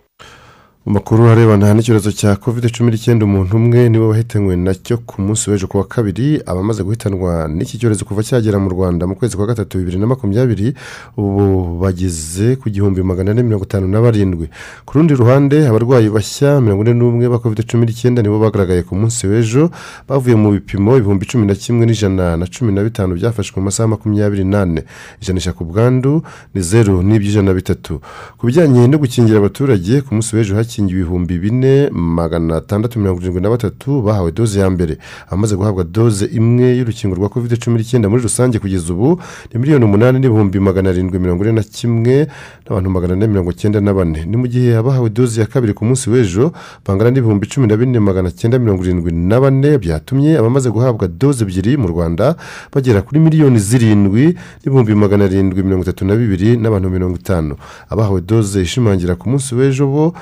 Mu makuru arebana n'icyorezo cya covid cumi n'icyenda umuntu umwe ni we wahitanywe na cyo ku munsi w'ejo ku wa kabiri abamaze guhitanwa n'iki cyorezo kuva cyagera mu rwanda mu kwezi kwa gatatu bibiri na makumyabiri ubu bageze ku gihumbi magana ane mirongo itanu na barindwi. Ku rundi ruhande abarwayi bashya mirongo ine n'umwe ba covid cumi n'icyenda nibo bagaragaye ku munsi w'ejo bavuye mu bipimo ibihumbi cumi na kimwe n'ijana na cumi na bitanu byafashwe mu masaha makumyabiri n'ane. Ijanisha ku bwandu ni zeru n'iby'ijana na bitatu. Ku bijyanye no gukingira abaturage ku munsi w'ejo hakingiwe ibihumbi bine magana atandatu mirongo irindwi na batatu bahawe doze ya mbere. Abamaze guhabwa doze imwe y'urukingo rwa covid cumi n'icyenda muri rusange kugeza ubu ni miliyoni umunani n'ibihumbi magana arindwi mirongo ine na kimwe n'abantu magana ane mirongo cyenda na bane. Ni mu gihe abahawe doze ya kabiri ku munsi w'ejo bangana n'ibihumbi cumi na bine magana cyenda mirongo irindwi na bane byatumye abamaze guhabwa doze ebyiri mu rwanda bagera kuri miliyoni zirindwi n'ibihumbi magana arindwi mirongo itatu na bibiri n'abantu mirongo itanu. Abahawe doze ishimangira ku munsi w'ejo bo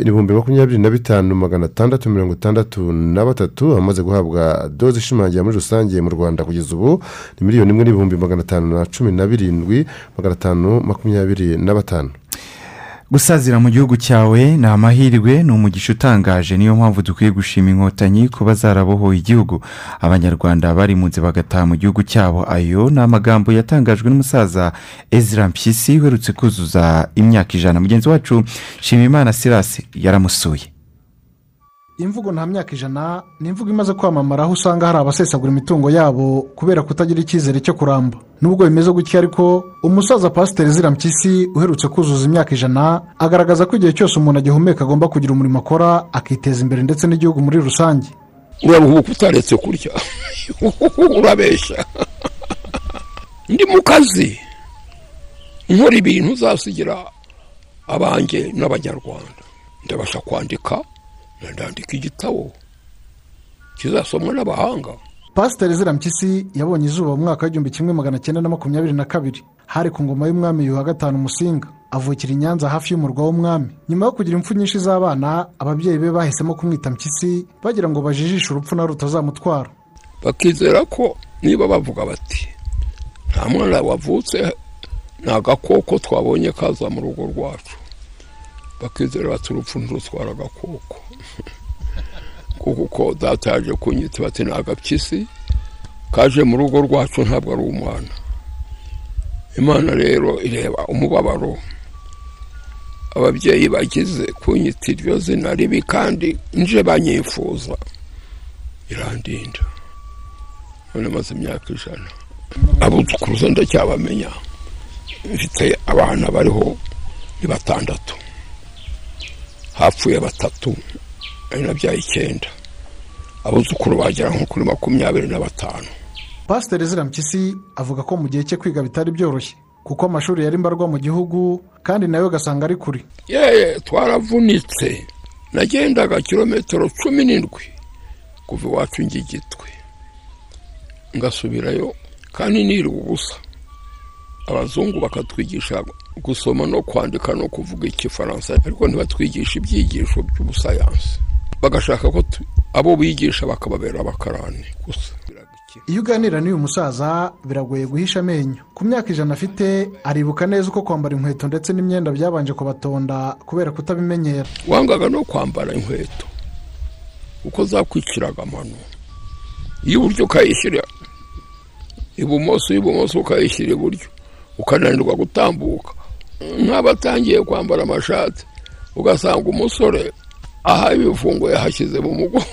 ibihumbi makumyabiri na bitanu magana atandatu mirongo itandatu na batatu abamaze guhabwa doze ishimangira muri rusange mu rwanda kugeza ubu ni miliyoni imwe n'ibihumbi magana atanu na cumi na birindwi magana atanu makumyabiri na batanu. Gusazira mu gihugu cyawe ni amahirwe ni umugisha utangaje. Niyo mpamvu dukwiye gushima inkotanyi kuba zarabohoye igihugu. Abanyarwanda barimutse bagataha mu gihugu cyabo. Ayo ni amagambo yatangajwe n'umusaza ezra mpyisi uherutse kuzuza imyaka ijana. Mugenzi wacu shimimana sirasi yaramusuye. Imvugo nta myaka ijana ni imvugo imaze kwamamara aho usanga hari abasesagura imitungo yabo kubera kutagira icyizere cyo kuramba. Nubwo bimeze gutya ariko umusaza pasiteri zira mpyisi uherutse kuzuza imyaka ijana agaragaza ko igihe cyose umuntu agihumeka agomba kugira umurimo akora akiteza imbere ndetse n'igihugu muri rusange. Uraruhuka utaretse kurya. [laughs] Urabeshya. Ndi mu kazi. Nkora ibintu uzasigira abanjye n'abanyarwanda. Ndabasha kwandika. Ndandika igitabo kizasomwa n'abahanga. Pasiteri zira mpyisi yabonye izuba mu mwaka w'igihumbi kimwe magana cyenda na makumyabiri na kabiri. Hari ku ngoma y'umwami yuhi wa gatanu musinga. Avukira i nyanza hafi y'umurwa w'umwami. Nyuma yo kugira impfu nyinshi z'abana ababyeyi be bahisemo kumwita mpyisi bagira ngo bajijishe urupfu na rutazamutwara bakizera ko niba bavuga bati nta mwana wavutse ni agakoko twabonye kaza mu rugo rwacu. Bakizera bati urupfu ntirutwara agakoko kuko uko data yaje kunyita bati ni agapyisi kaje mu rugo rwacu ntabwo ari umwana. Imana rero ireba umubabaro. Ababyeyi bagize kunyita iryo zina ribi kandi nje banyifuza. Irandinda. None maze imyaka ijana. Abuzukuruza ndacyabamenya. Mfite abana bariho ni batandatu. Hapfuye batatu. Ari nabyaye icyenda. Abuzukuru bagera nko kuri makumyabiri na batanu pasiteri zira mpyisi avuga ko mu gihe cye kwiga bitari byoroshye kuko amashuri yari mbarwa mu gihugu kandi nawe ugasanga ari kure. Yeee twaravunitse. Nagendaga kilometero cumi n'indwi kuva iwacu ngigitwe. Ngasubirayo kandi niriwe ubusa. Abazungu bakatwigisha gusoma no kwandika no kuvuga igifaransa ariko ntibatwigisha ibyigisho by'ubusayansi. Bagashaka ko abo bigisha bakababera abakarani. Gusa. Iyo uganira n'uyu musaza biragoye guhisha amenyo. Ku myaka ijana afite aribuka neza uko kwambara inkweto ndetse n'imyenda byabanje kubatonda kubera kutabimenyera. Wangaga no kwambara inkweto. Kuko zakwiciraga amano. Iy'iburyo ukayishyira ibumoso iy'ibumoso ukayishyira iburyo ukananirwa gutambuka. Nk'abatangiye kwambara amashati ugasanga umusore aha ibifungo yahashyize mu mugongo.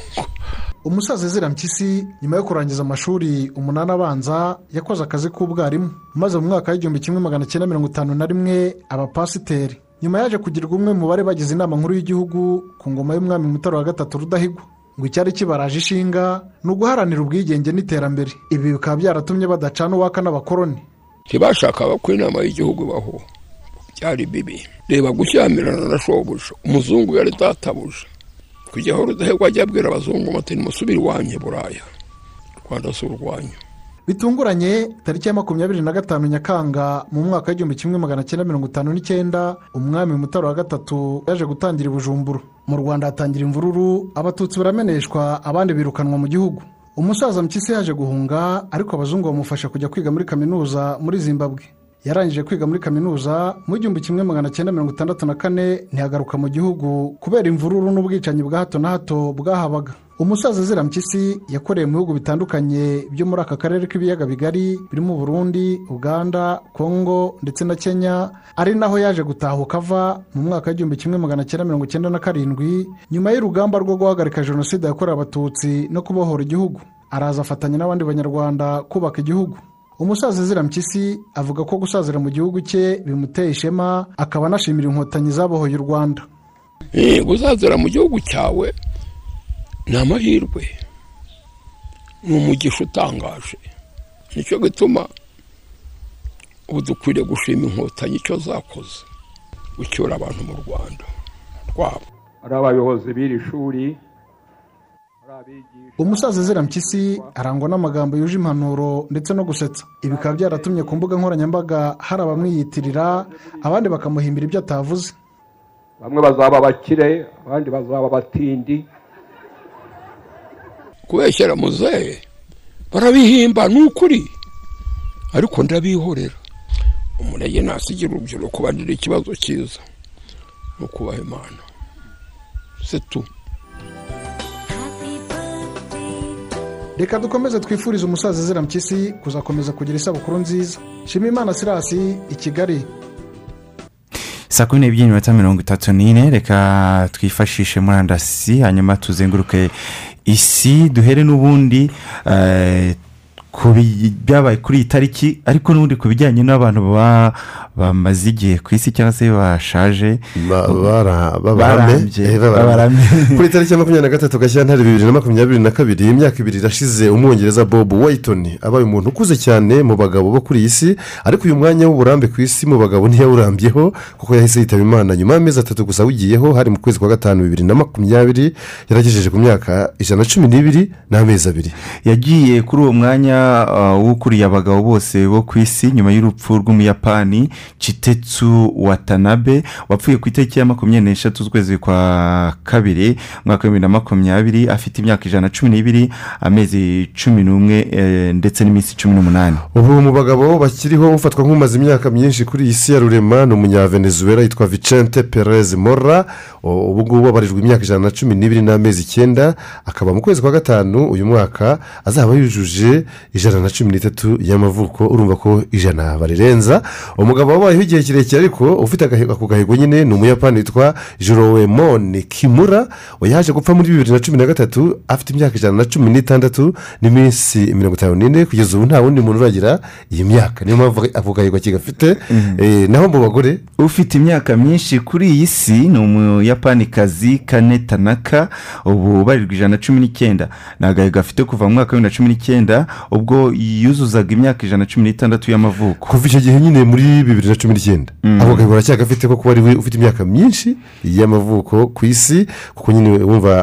Umusaza ezira mpyisi nyuma yo kurangiza amashuri umunani abanza yakoze akazi k'ubwarimu. Maze mu mwaka w'igihumbi kimwe magana cyenda mirongo itanu na rimwe aba pasiteri nyuma yaje kugirwa umwe mu bari bagize inama nkuru y'igihugu ku ngoma y'umwami mutara wa gatatu rudahigwa. Ngo icyari kibaraje ishinga ni uguharanira ubwigenge n'iterambere. Ibi bikaba byaratumye badacana uwaka n'abakoroni. Ntibashakaga ko inama y'igihugu ibaho byari bibi. Reba gushyamirana na shobuja. Umuzungu yari databuja kujyaho rudahegwa ajya abwira abazungu bati nimusubire iwanyu buraya. Rwanda si urwanyu. Bitunguranye tariki ya makumyabiri na gatanu nyakanga mu mwaka w'igihumbi kimwe magana cyenda mirongo itanu n'icyenda umwami mutara wa gatatu yaje gutangira i bujumbura mu rwanda hatangira imvururu abatutsi barameneshwa abandi birukanwa mu gihugu. Umusaza mpyisi yaje guhunga ariko abazungu bamufasha kujya kwiga muri kaminuza muri zimbabwe. Yarangije kwiga muri kaminuza mu gihumbi kimwe magana cyenda mirongo itandatu na kane ntihagaruka mu gihugu. Kubera imvururu n'ubwicanyi bwa hato na hato bwahabaga. Umusaza azira mpyisi yakoreye mu bihugu bitandukanye byo muri aka karere k'ibiyaga bigari birimo burundi uganda kongo ndetse na kenya ari naho yaje gutahuka ava mu mwaka w'igihumbi kimwe magana cyenda mirongo icyenda na karindwi nyuma y'urugamba rwo guhagarika jenoside yakorewe abatutsi no kubohora igihugu. Araza afatanya n'abandi banyarwanda kubaka igihugu. Umusaza azira mpyisi avuga ko gusazira mu gihugu cye bimuteye ishema akaba anashimira inkotanyi zabohoye u rwanda. Gusazira mu gihugu cyawe ni amahirwe ni umugisha utangaje. Nicyo gituma ubu dukwiriye gushima inkotanyi icyo zakoze gucyura abantu mu rwanda rwabo. Ari abayobozi b'iri shuri umusaza azira mpyisi arangwa n'amagambo yuje impanuro ndetse no gusetsa. Ibi bikaba byaratumye ku mbuga nkoranyambaga hari abamwiyitirira abandi bakamuhimbira ibyo atavuze. Bamwe bazaba abakire abandi bazaba abatindi. Kubeshyira muzehe barabihimba ni ukuri ariko ndabihorera. Umurage ntasigira urubyiruko bagira ikibazo cyiza. Ni ukubaha imana. Setu reka dukomeze twifurize umusaza azira mpyisi kuzakomeza kugira isabukuru nziza. Shima imana sirasi i kigali. Saa kumi n'ebyiri n'iminota mirongo itatu n'ine reka twifashishe murandasi hanyuma tuzenguruke isi duhere n'ubundi ku byabaye kuri iyi tariki ariko n'ubundi ku bijyanye n'abantu bamaze igihe ku isi cyangwa se bashaje. Babarambye [laughs] kuri tariki ya makumyabiri na gatatu gashyantare bibiri na makumyabiri na kabiri imyaka ibiri irashize umwongereza bob wayitoni abaye umuntu ukuze cyane mu bagabo bo kuri iyi si ariko uyu mwanya w'uburambe ku isi mu bagabo ntiyawurambyeho kuko yahise yitaba imana. Nyuma y'amezi atatu gusa awugiyeho hari mu kwezi kwa gatanu bibiri na makumyabiri yaragejeje ku myaka ijana na cumi n'ibiri n'amezi abiri. Yagiye kuri uwo mwanya w'ukuriye abagabo bose bo ku isi nyuma y'urupfu rw'umuyapani Chitetsu watanabe wapfuye ku itariki ya makumyabiri n'eshatu z'ukwezi kwa kabiri umwaka w'ibihumbi na makumyabiri afite imyaka ijana na cumi n'ibiri amezi cumi n'umwe ndetse n'iminsi cumi n'umunani. Ubu mu bagabo bakiriho ufatwa nk'umaze imyaka myinshi kuri iyi si ya rurema ni umunyavenezuela yitwa vicente perez mora ubu ngubu abarijwe imyaka ijana na cumi n'ibiri n'amezi icyenda akaba mu kwezi kwa gatanu uyu mwaka azaba yujuje ijana na cumi n'itatu y'amavuko. Urumva ko ijana barirenza. Umugabo wabayeho igihe kirekire ariko ufite ako gahigo nyine ni umuyapani witwa jorowemone kimura. Yaje gupfa muri bibiri na cumi na gatatu afite imyaka ijana na cumi n'itandatu n'iminsi mirongo itanu n'ine kugeza ubu nta wundi muntu uragira iyi myaka. Niyo mpamvu ako gahigo kigafite. Naho mu bagore ufite imyaka myinshi kuri iyi si ni umuyapanikazi kane tanaka ubu ubarirwa ijana na cumi n'icyenda. Ni agahigo afite kuva mu mwaka wa bibiri na cumi n'icyenda ubwo yuzuzaga imyaka ijana na cumi n'itandatu y'amavuko. Kuva icyo gihe nyine muri bibiri na cumi n'icyenda. Ako gahigo aracyagafite ko kuba ari we ufite imyaka myinshi y'amavuko ku isi kuko nyine wumva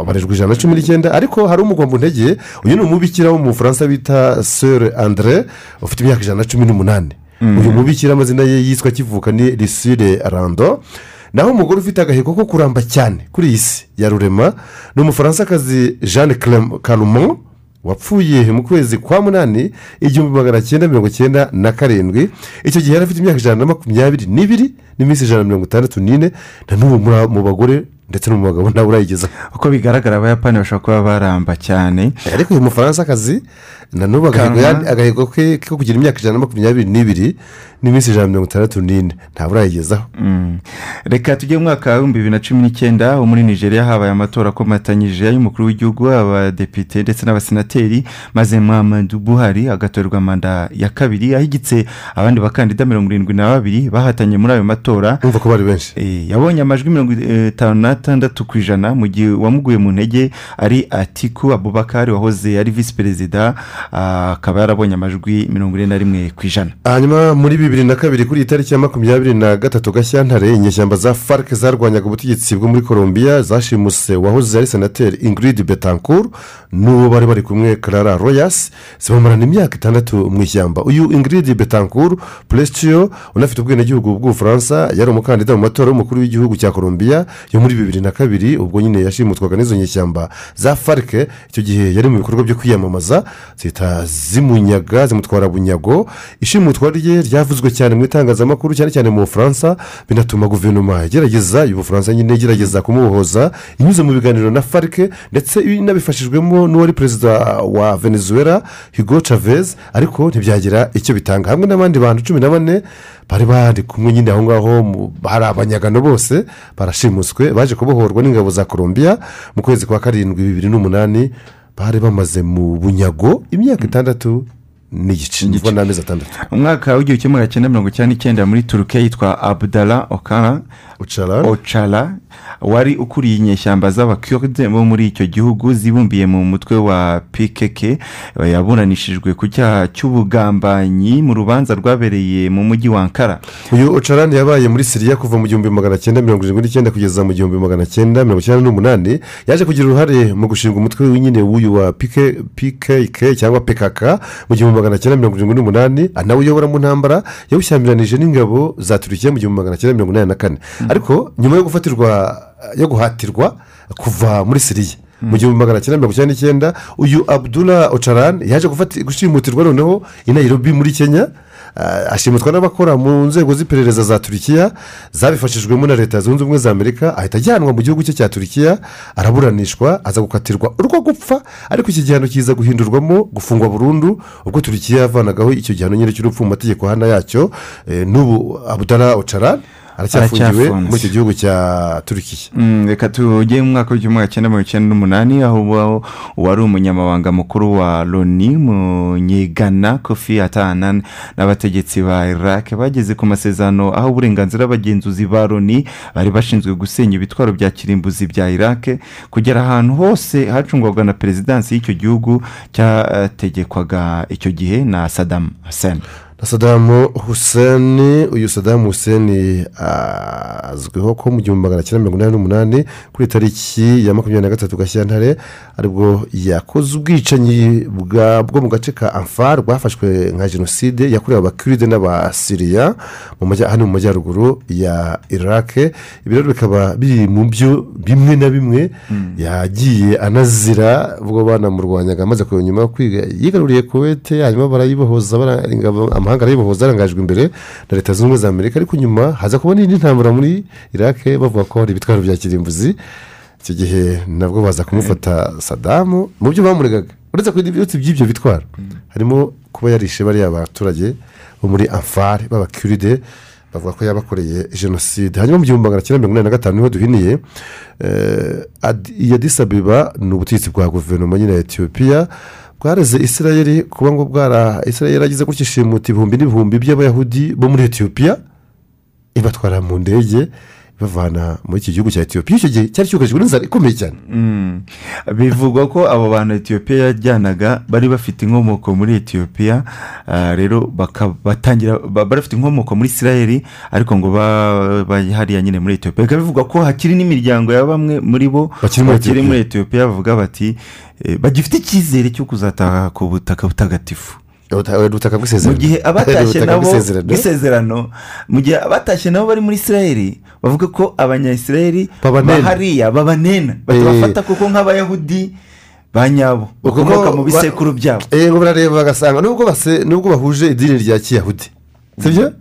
abarijwe ijana na cumi n'icyenda. Ariko hari umugomba ntege uyu ni umubikira wo mu bufaransa bita sere andre ufite imyaka ijana na cumi n'umunani. Uyu mubikira amazina ye yitwa kivuka ni risire rando. Naho umugore ufite agahigo ko kuramba cyane kuri iyi si ya rurema ni umufaransakazi jeanne carumon wapfuye mu kwezi kwa munani igihumbi magana cyenda mirongo cyenda na karindwi. Icyo gihe yari afite imyaka ijana na makumyabiri n'ibiri n'iminsi ijana na mirongo itandatu n'ine. Na n'ubu mu bagore ndetse no mu bagabo nawe urayigezaho uko bigaragara abayapani bashobora kuba baramba cyane. Ariko uyu mufaransa akazi na n'ubu agahigo ke ko kugira imyaka ijana na makumyabiri n'ibiri n'iminsi ijana na mirongo itandatu n'ine. Ntabwo urayigezaho Mm. reka tujye mu mwaka w'ibihumbi bibiri na cumi n'icyenda muri nigeria habaye amatora akomatanyije y'umukuru w'igihugu abadepite ndetse n'abasenateri maze muhammadu buhari agatorerwa manda ya kabiri ahigitse abandi bakandida mirongo irindwi na babiri bahatanye muri ayo matora. Benshi. Yabonye amajwi mirongo itanu n'atandatu ku ijana mu gihe uwamuguye mu ntege ari atiku abubakari wahoze ari visi perezida akaba yarabonye amajwi mirongo ine na rimwe ku ijana. Hanyuma muri bibiri na kabiri kuri iyi tariki ya makumyabiri na gatatu gashyantare inyeshyamba za farc zarwanyaga ubutegetsi bwo muri colombia zashimuse uwahoze ari senateri ingrid betancourt n'uwo bari bari kumwe clara royas zibamarana imyaka itandatu mu ishyamba. Uyu ingrid betancourt presitio unafite ubwenegihugu bw'ubufaransa yari umukandida mu matora y'umukuru w'igihugu cya colombia yo muri bibiri na kabiri ubwo nyine yashimutwaga n'izo nyeshyamba za farc icyo gihe yari mu bikorwa byo kwiyamamaza zihita zimunyaga zimutwara bunyago. Ishimutwa rye ryavuzwe cyane mu itangazamakuru cyane cyane mu bufaransa. Binatuma guverinoma igerageza ubufaransa nyine igerageza kumubohoza inyuze mu biganiro na farc ndetse inabifashijwemo n'uwari perezida wa venezuela hugo chavez ariko ntibyagira icyo bitanga. Hamwe n'abandi bantu cumi na bane bari bari kumwe nyine aho ngaho hari abanyagano bose barashimuswe baje kubohorwa n'ingabo za colombia mu kwezi kwa karindwi bibiri n'umunani bari bamaze mu bunyago imyaka itandatu n'igice ni ukuvuga n'amezi atandatu. umwaka w'igihumbi kimwe magana cyenda mirongo icyenda n'icyenda muri turukiya yitwa abdala okara ocara wari ukuriye inyeshyamba z'abakurde bo muri icyo gihugu zibumbiye mu mutwe wa pkk yaburanishijwe ku cyaha cy'ubugambanyi mu rubanza rwabereye mu mujyi wa ankara. Uyu ocarani yabaye muri siriya kuva mu gihumbi magana cyenda mirongo irindwi n'icyenda kugeza mu gihumbi magana cyenda mirongo icyenda n'umunani. Yaje kugira uruhare mu gushinga umutwe nyine w'uyu wa pkk cyangwa pkk mu gihumbi magana cyenda mirongo irindwi n'umunani. Nawe uyobora mu ntambara yawushyamiranyije n'ingabo za turukiya mu gihumbi magana cyenda mirongo inani na kane. Ariko nyuma yo gufatirwa yo guhatirwa kuva muri siriya mu gihumbi magana cyenda mirongo icyenda n'icyenda uyu abdula ocarani yaje gushimutirwa noneho i nairobi muri kenya. Ah, ashimutwa n'abakora mu nzego z'iperereza za turikiya zabifashijwemo na leta zunze ubumwe za amerika ahita ajyanwa mu gihugu cye cya turikiya araburanishwa aza gukatirwa urwo gupfa. Ariko iki gihano kiza guhindurwamo gufungwa burundu ubwo turikiya yavanagaho icyo gihano nyine cy'urupfu mu mategeko hano yacyo. Eh, n'ubu abudara ocara aracyafungiwe muri icyo gihugu cya turikiya Mm, reka tujye mu mwaka w'igihumbi cyenda mirongo icyenda n'umunani aho uwari umunyamabanga mukuru wa loni munyegana kofi atana n'abategetsi ba iraq. Bageze ku masezerano aho uburenganzira bw'abagenzuzi ba loni bari bashinzwe gusenya ibitwaro bya kirimbuzi bya iraq. Kugera ahantu hose hacungwaga na perezidansi y'icyo gihugu cyategekwaga icyo gihe na sadamu hasani na sadamu huseni uyu sadamu huseni azwiho ko mu gihumbi magana cyenda mirongo inani n'umunani kuri tariki ya makumyabiri na gatatu gashyantare ari bwo yakoze ubwicanyi bwa- bwo mu gace ka amfar bwafashwe nka jenoside yakorewe abakiride n'abasiriya hano mu majyaruguru ya iraq. Ibi rero bikaba biri mu byo bimwe na bimwe yagiye anazira ubwo banamurwanyaga amaze kureba nyuma yo kwiga yigaruriye kuwete hanyuma barayibohoza bara- amahanga arayibohoza arangajwe imbere na leta zunze ubumwe za amerika ariko nyuma haza kubona indi ntambara muri iraq bavuga ko hari ibitwaro bya kirimbuzi. Icyo gihe nabwo baza kumufata sadamu mu byo bamuregaga uretse ko by'ibyo bitwaro harimo kuba yarishe bariya baturage bo muri amfari b'abakiride bavuga ko yabakoreye jenoside. Hanyuma mu gihumbi magana cyenda mirongo inani na gatanu ni ho duhiniye eh, iya disabeba ni ubutegetsi bwa guverinoma nyine ya etiyopiya bwareze israel kuba ngo bwara israel yaragize gutya ishimuta ibihumbi n'ibihumbi by'abayahudi bo muri etiyopiya ibatwara mu ndege ibavana muri iki gihugu cya etiyopiya icyo gihe cyari cyugarijwe n'inzara ikomeye cyane. Mm. bivugwa ko abo bantu etiyopiya yajyanaga bari bafite inkomoko muri etiyopiya ah, rero batangira ba- bari bafite inkomoko muri isirayeli ariko ngo ba- bari hariya nyine muri etiyopiya bikaba bivugwa ko hakiri n'imiryango ya bamwe muri bo Bakiri muri bakiri Etiyopiya. muri etiyopiya bavuga bati eh, bagifite icyizere cyo kuzataha ku butaka butagatifu. Ubutaka bw'isezerano mu gihe abatashye nabo bw'isezerano. mu gihe abatashye nabo bari muri isirayeli bavuga ko abanyayisirayeli Babanena. bahariya babanena Eh. batabafata kuko nk'abayahudi ba nyabo bakomoka mu bisekuru byabo Eh, ngo barareba bagasanga nubwo bahuje idini rya kiyahudi sibyo?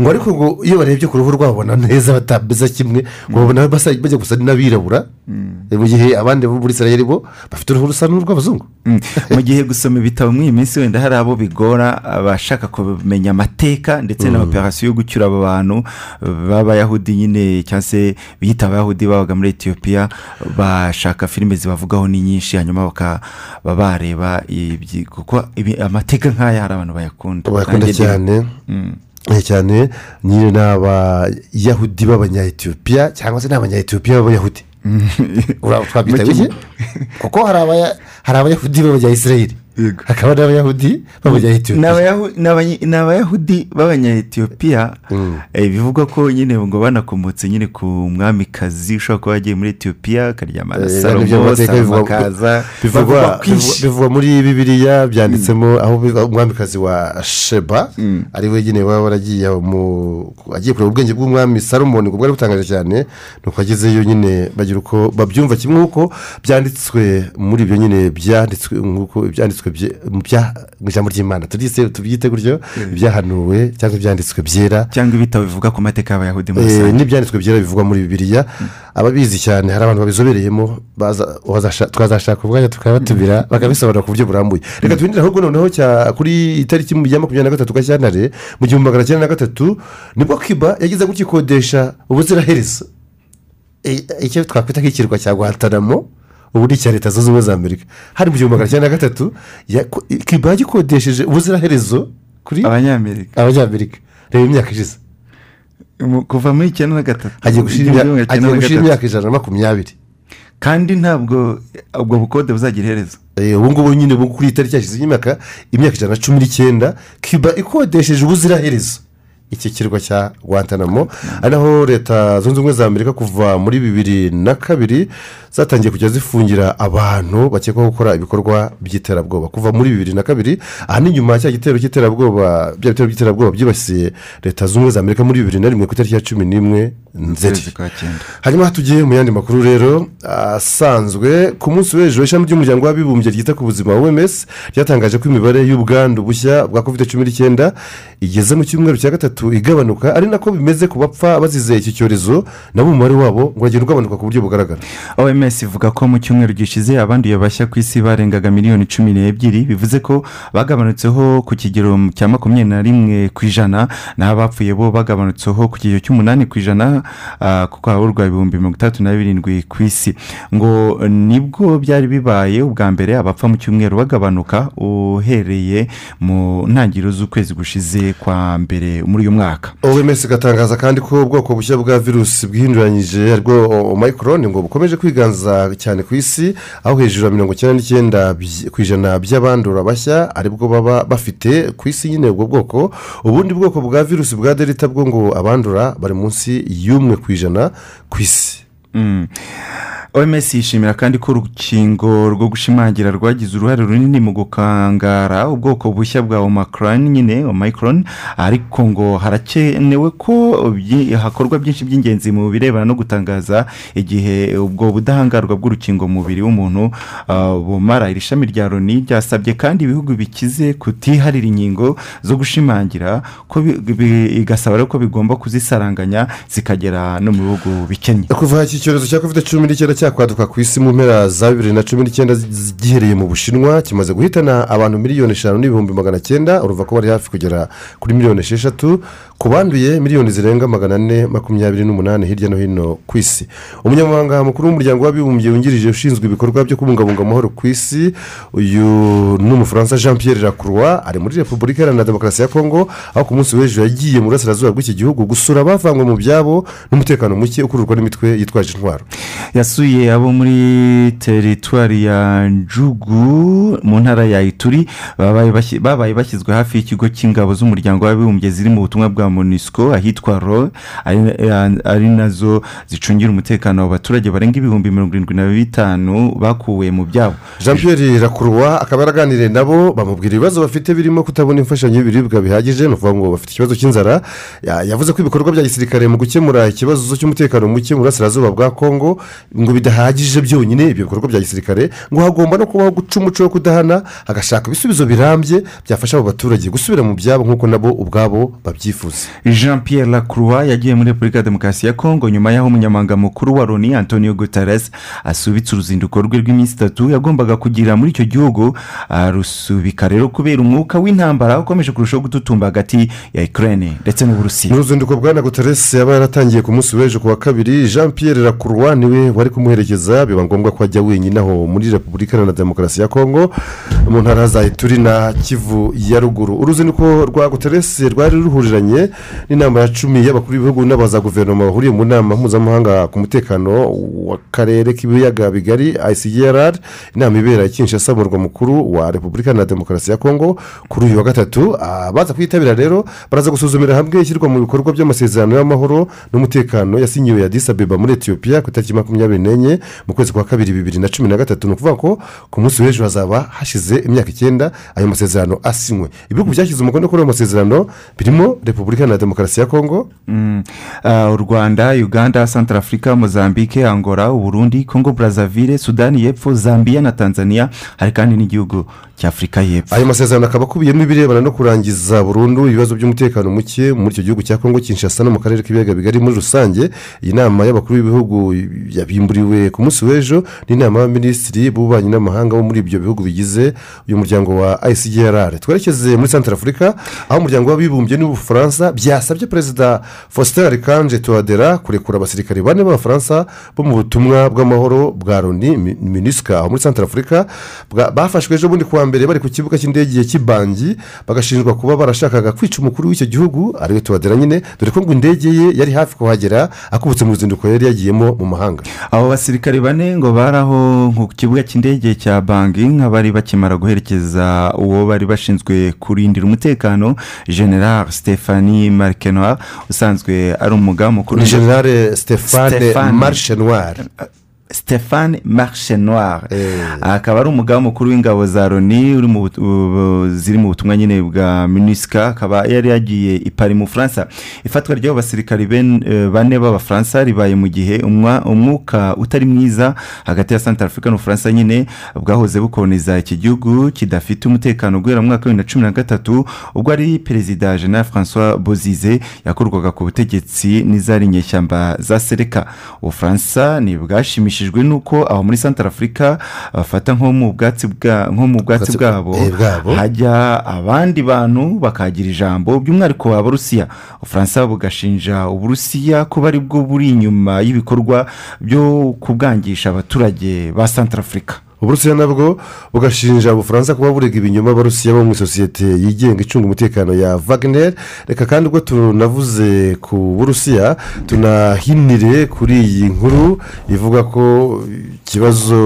Ngo ariko ngo iyo barebye ku ruhu rwabo babona neza batameze kimwe ngo babona basa- bajya gusa n'abirabura mu gihe abandi bo muri israel bo bafite uruhu rusa n'urw'abazungu. Mm. mu gihe gusoma ibitabo muri iyi minsi wenda hari abo bigora abashaka kumenya amateka ndetse na Mm. operasiyo yo gucyura abo bantu b'abayahudi nyine cyangwa se biyita abayahudi babaga muri etiyopiya bashaka filime zibavugaho ni nyinshi hanyuma bakaba bareba kuko amateka nk'aya hari abantu bayakunda. Bayakunda cyane. Mm. Cyane nyine ni abayahudi b'abanyayetiyopiya cyangwa se ni abanyayetiyopiya b'abayahudi Mu bike kuko hari abaya- hari abayahudi b'abanyayisirayeli hakaba n'abayahudi b'abanyayetiyopiya Ni ni ni abayahudi b'abanyayetiyopiya eh, bivugwa ko nyine ngo banakomotse nyine ku mwamikazi ushobora kuba yagiye muri etiyopiya akaryama na Eh, salomo salomo bivugwa- akaza bivugwa muri bibiliya byanditsemo aho biva- umwamikazi wa sheba ari we nyine waba waragiye mu agiye kureba ubwenge bw'umwami salomoni ngo bwari butangaje cyane nuko agezeyo nyine bagira uko babyumva kimwe nk'uko byanditswe muri ibyo nyine byanditswe nk'uko byanditswe mu ijambo ry'imana. Tubyise tubyite gutyo ibyahanuwe cyangwa ibyanditswe byera. Cyangwa ibitabo bivuga ku mateka y'abayahudi muri Eh, rusange. n'ibyanditswe byera bivugwa muri bibiliya. Ababizi cyane hari abantu babizobereyemo twazashaka umwanya tukabatumira bakabisobanura ku buryo burambuye. Reka twinjire ahubwo noneho kuri itariki ya makumyabiri na gatatu gashyantare mu gihumbi magana cyenda na gatatu ni bwo kiba yagize gutya ikodesha ubuziraherezo. Eh, icyo twakwita nk'ikirwa cya guhatanamo ubu ni icya leta zunze ubumwe za amerika. Hari mu gihumbi magana cyenda na gatatu kiba yagikodesheje ubuziraherezo kuri abanyamerika. Abanyamerika. Reba imyaka ishize. Kuva muri icyenda na gatatu. Hagiye gatatu. imyaka ijana na makumyabiri. Kandi ntabwo ubwo bukode buzagira iherezo. Eh, ubu ngubu nyine kuri iyi tariki yashyize imyaka imyaka ijana na cumi n'icyenda kiba ikodesheje ubuziraherezo. Iki kirwa cya guantanamo. Ari naho leta zunze ubumwe za amerika kuva muri bibiri na kabiri zatangiye kujya zifungira abantu bakekwaho gukora ibikorwa by'iterabwoba. Kuva muri bibiri na kabiri aha ni nyuma cya gitero cy'iterabwoba bya bitero by'iterabwoba byibasiye leta zunze ubumwe za amerika muri bibiri na rimwe ku itariki ya cumi n'imwe nzeri. Hanyuma tugiye mu yandi makuru rero asanzwe ku munsi w'ejo ishami ry'umuryango w'abibumbye ryita ku buzima oms ryatangaje ko imibare y'ubwandu bushya bwa covid cumi n'icyenda igeze mu cyumweru cya gatatu igabanuka ari nako bimeze ku bapfa bazize iki cyorezo nabo umubare wabo ngo uragenda ugabanuka ku buryo bugaragara. Oms ivuga ko mu cyumweru gishize abanduye bashya ku isi barengaga miliyoni cumi n'ebyiri bivuze ko bagabanutseho ku kigero cya makumyabiri na rimwe ku ijana naho abapfuye bo bagabanutseho ku kigero cy'umunani ku ijana kuko haburwa ibihumbi mirongo itandatu na birindwi ku isi. Ngo ni bwo byari bibaye ubwa mbere abapfa mu cyumweru bagabanuka uhereye mu ntangiriro z'ukwezi gushize kwa mbere. Muri uyu mwaka. Oms igatangaza kandi ko ubwoko bushya bwa virusi bwihinduranyije ari bwo omayikoroni ngo bukomeje kwiganza cyane ku isi aho hejuru ya mirongo icyenda n'icyenda ku ijana by'abandura bashya ari bwo baba bafite ku isi nyine ubwo bwoko. Ubundi bwoko bwa virusi bwa delita bwo ngo abandura bari munsi y'umwe ku ijana ku isi. Mm. Oms yishimira kandi ko urukingo rwo gushimangira rwagize uruhare runini mu gukangara ubwoko bushya bwa omakoroni nyine omayikoroni ariko ngo harakenewe ko hakorwa byinshi by'ingenzi mu birebana no gutangaza igihe ubwo budahangarwa bw'urukingo mu mubiri w'umuntu ah, bumara. Iri shami rya loni ryasabye kandi ibihugu bikize kutiharira inkingo zo gushimangira igasaba rero ko bigomba kuzisaranganya zikagera no mu bihugu bikennye. Kuva iki cyorezo cya covid cumi n'icyenda cyakwaduka ku isi mu mpera za bibiri na cumi n'icyenda gihereye mu bushinwa kimaze guhitana abantu miliyoni eshanu n'ibihumbi magana cyenda uruva ko bari hafi kugera kuri miliyoni esheshatu ku banduye miliyoni zirenga magana ane makumyabiri n'umunani hirya no hino ku isi. Umunyamabanga mukuru w'umuryango w'abibumbye wungirije ushinzwe ibikorwa byo kubungabunga amahoro ku isi uyu ni umufaransa jean pierre lacroix ari muri repubulika iharanira demokarasi ya kongo aho ku munsi w'ejo yagiye mu burasirazuba bw'iki gihugu gusura abavanywe mu byabo n'umutekano muke ukururwa n'imitwe yitwaje intwaro. Yasuye abo muri teritwari ya njugu mu ntara ya ituri babaye bashyi- babaye bashyizwe hafi y'ikigo cy'ingabo z'umuryango w'abibumbye ziri mu butumwa bwa monisco ahitwa ro ari, na zo zicungira umutekano w'abaturage barenga ibihumbi mirongo irindwi na bitanu bakuwe mu byabo. Jean pierre rakuruwa akaba yaraganiriye nabo bamubwira ibibazo bafite birimo kutabona imfashanyo y'ibiribwa bihagije ni ukuvuga ngo bafite ikibazo cy'inzara. Ya- yavuze ko ibikorwa bya gisirikare mu gukemura ikibazo cy'umutekano muke mu burasirazuba bwa kongo ngo bidahagije byonyine ibyo bikorwa bya gisirikare ngo hagomba no kubaho guca umuco wo kudahana hagashaka ibisubizo birambye byafasha abo baturage gusubira mu byabo nk'uko nabo ubwabo babyifuza. Jean pierre lacroix yagiye muri repubulika ya demokarasi ya kongo nyuma y'aho umunyamabanga mukuru wa loni antonio guterres asubitse uruzinduko rwe rw'iminsi itatu yagombaga kugira muri icyo gihugu arusubika rero kubera umwuka w'intambara ukomeje kurushaho gututumba hagati ya ukraine ndetse n'uburusiya. Ni uruzinduko bwa na guterres yaba yaratangiye ku munsi w'ejo ku wa kabiri jean pierre rakuruwa ni we wari kumuherekeza biba ngombwa ko ajya wenyine aho muri repubulika iharanira demokarasi ya kongo mu ntara za ituri na kivu ya ruguru. Uruzinduko rwa guterres rwari ruhuriranye n'inama ya cumi y'abakuru b'ibihugu n'abaza guverinoma bahuriye mu nama mpuzamahanga ku mutekano w'akarere k'ibiyaga bigari icgrr inama ibera kinshasa mu murwa mukuru wa repubulika iharanira demokarasi ya kongo kuri uyu wa gatatu. Abaza kwitabira rero baraza gusuzumira hamwe ishyirwa mu bikorwa by'amasezerano y'amahoro n'umutekano yasinyiwe ya disabeba muri etiyopiya ku itariki makumyabiri n'enye. Mu kwezi kwa kabiri bibiri na cumi na gatatu. Ni ukuvuga ko ku munsi w'ejo hazaba hashize imyaka icyenda ayo masezerano asinywe. Ibihugu byashyize umukono kuri ayo masezerano birimo repubulika na demokarasi ya kongo. Mm, ah, u rwanda uganda santarafurika mozambique angola uburundi congo brazzaville sudani y'epfo zambia na tanzania. Hari kandi n'igihugu cy'afurika y'epfo. Ayo masezerano akaba akubiyemo ibirebana no kurangiza burundu ibibazo by'umutekano muke muri icyo gihugu cya kongo kinshasa no mu karere k'ibiyaga bigari muri rusange. Iyi nama y'abakuru b'ibihugu yabimburiwe ku munsi w'ejo n'inama y'abaminisitiri b'ububanyi n'amahanga bo muri ibyo bihugu bigize uyu muryango wa icgrr twerekeze muri santara afurika aho umuryango w'abibumbye n'ubufaransa byasabye perezida faustin arikanje tuwadera kurekura abasirikari bane b'abafaransa bo mu butumwa bw'amahoro bwa loni mi- minisika aho muri santara afurika bafashwe ejo bundi kuwa mbere bari ku kibuga cy'indege cy'ibangi bagashinjwa kuba barashakaga kwica umukuru w'icyo gihugu ari we tuwadera nyine dore ko ngo indege ye yari hafi kuhagera akubutse mu ruzinduko yari yagiyemo mu mahanga. Basirikare bane ngo bari aho ku kibuga cy'indege cya banki nk'abari bakimara guherekeza uwo bari bashinzwe kurindira umutekano general stephanie markenwa usanzwe ari umugaba mukuru General Stéphane Marchenoir. Stephane marche noir akaba ari umugaba mukuru w'ingabo za loni ziri mu butumwa nyine bwa minisika akaba yari yagiye i Paris mu bufaransa ifatwa ry'abo basirikari eh, bane b'abafaransa ribaye mu gihe umwuka utari mwiza hagati ya santara afurika n'ubufaransa nyine bwahoze bukoloniza iki gihugu kidafite umutekano guhera mu mwaka wa bibiri na cumi na gatatu ubwo ari perezida jean francois bozize yakurwaga ku butegetsi n'izari inyeshyamba za sereka. Ubufaransa ntibwashimishijwe n'uko aho muri santara afurika bafata nko mu bwatsi eh, bwabo. hajya abandi bantu bakagira ijambo by'umwihariko abarusiya ubufaransa bugashinja uburusiya kuba ari bwo buri inyuma y'ibikorwa byo kubwangisha abaturage ba santara afurika uburusiya nabwo bugashinja ubufaransa kuba burega ibinyoma abarusiya bo mu isosiyete yigenga icunga umutekano ya wagner. Reka kandi ubwo tunavuze ku burusiya tunahinire kuri iyi nkuru ivuga ko ikibazo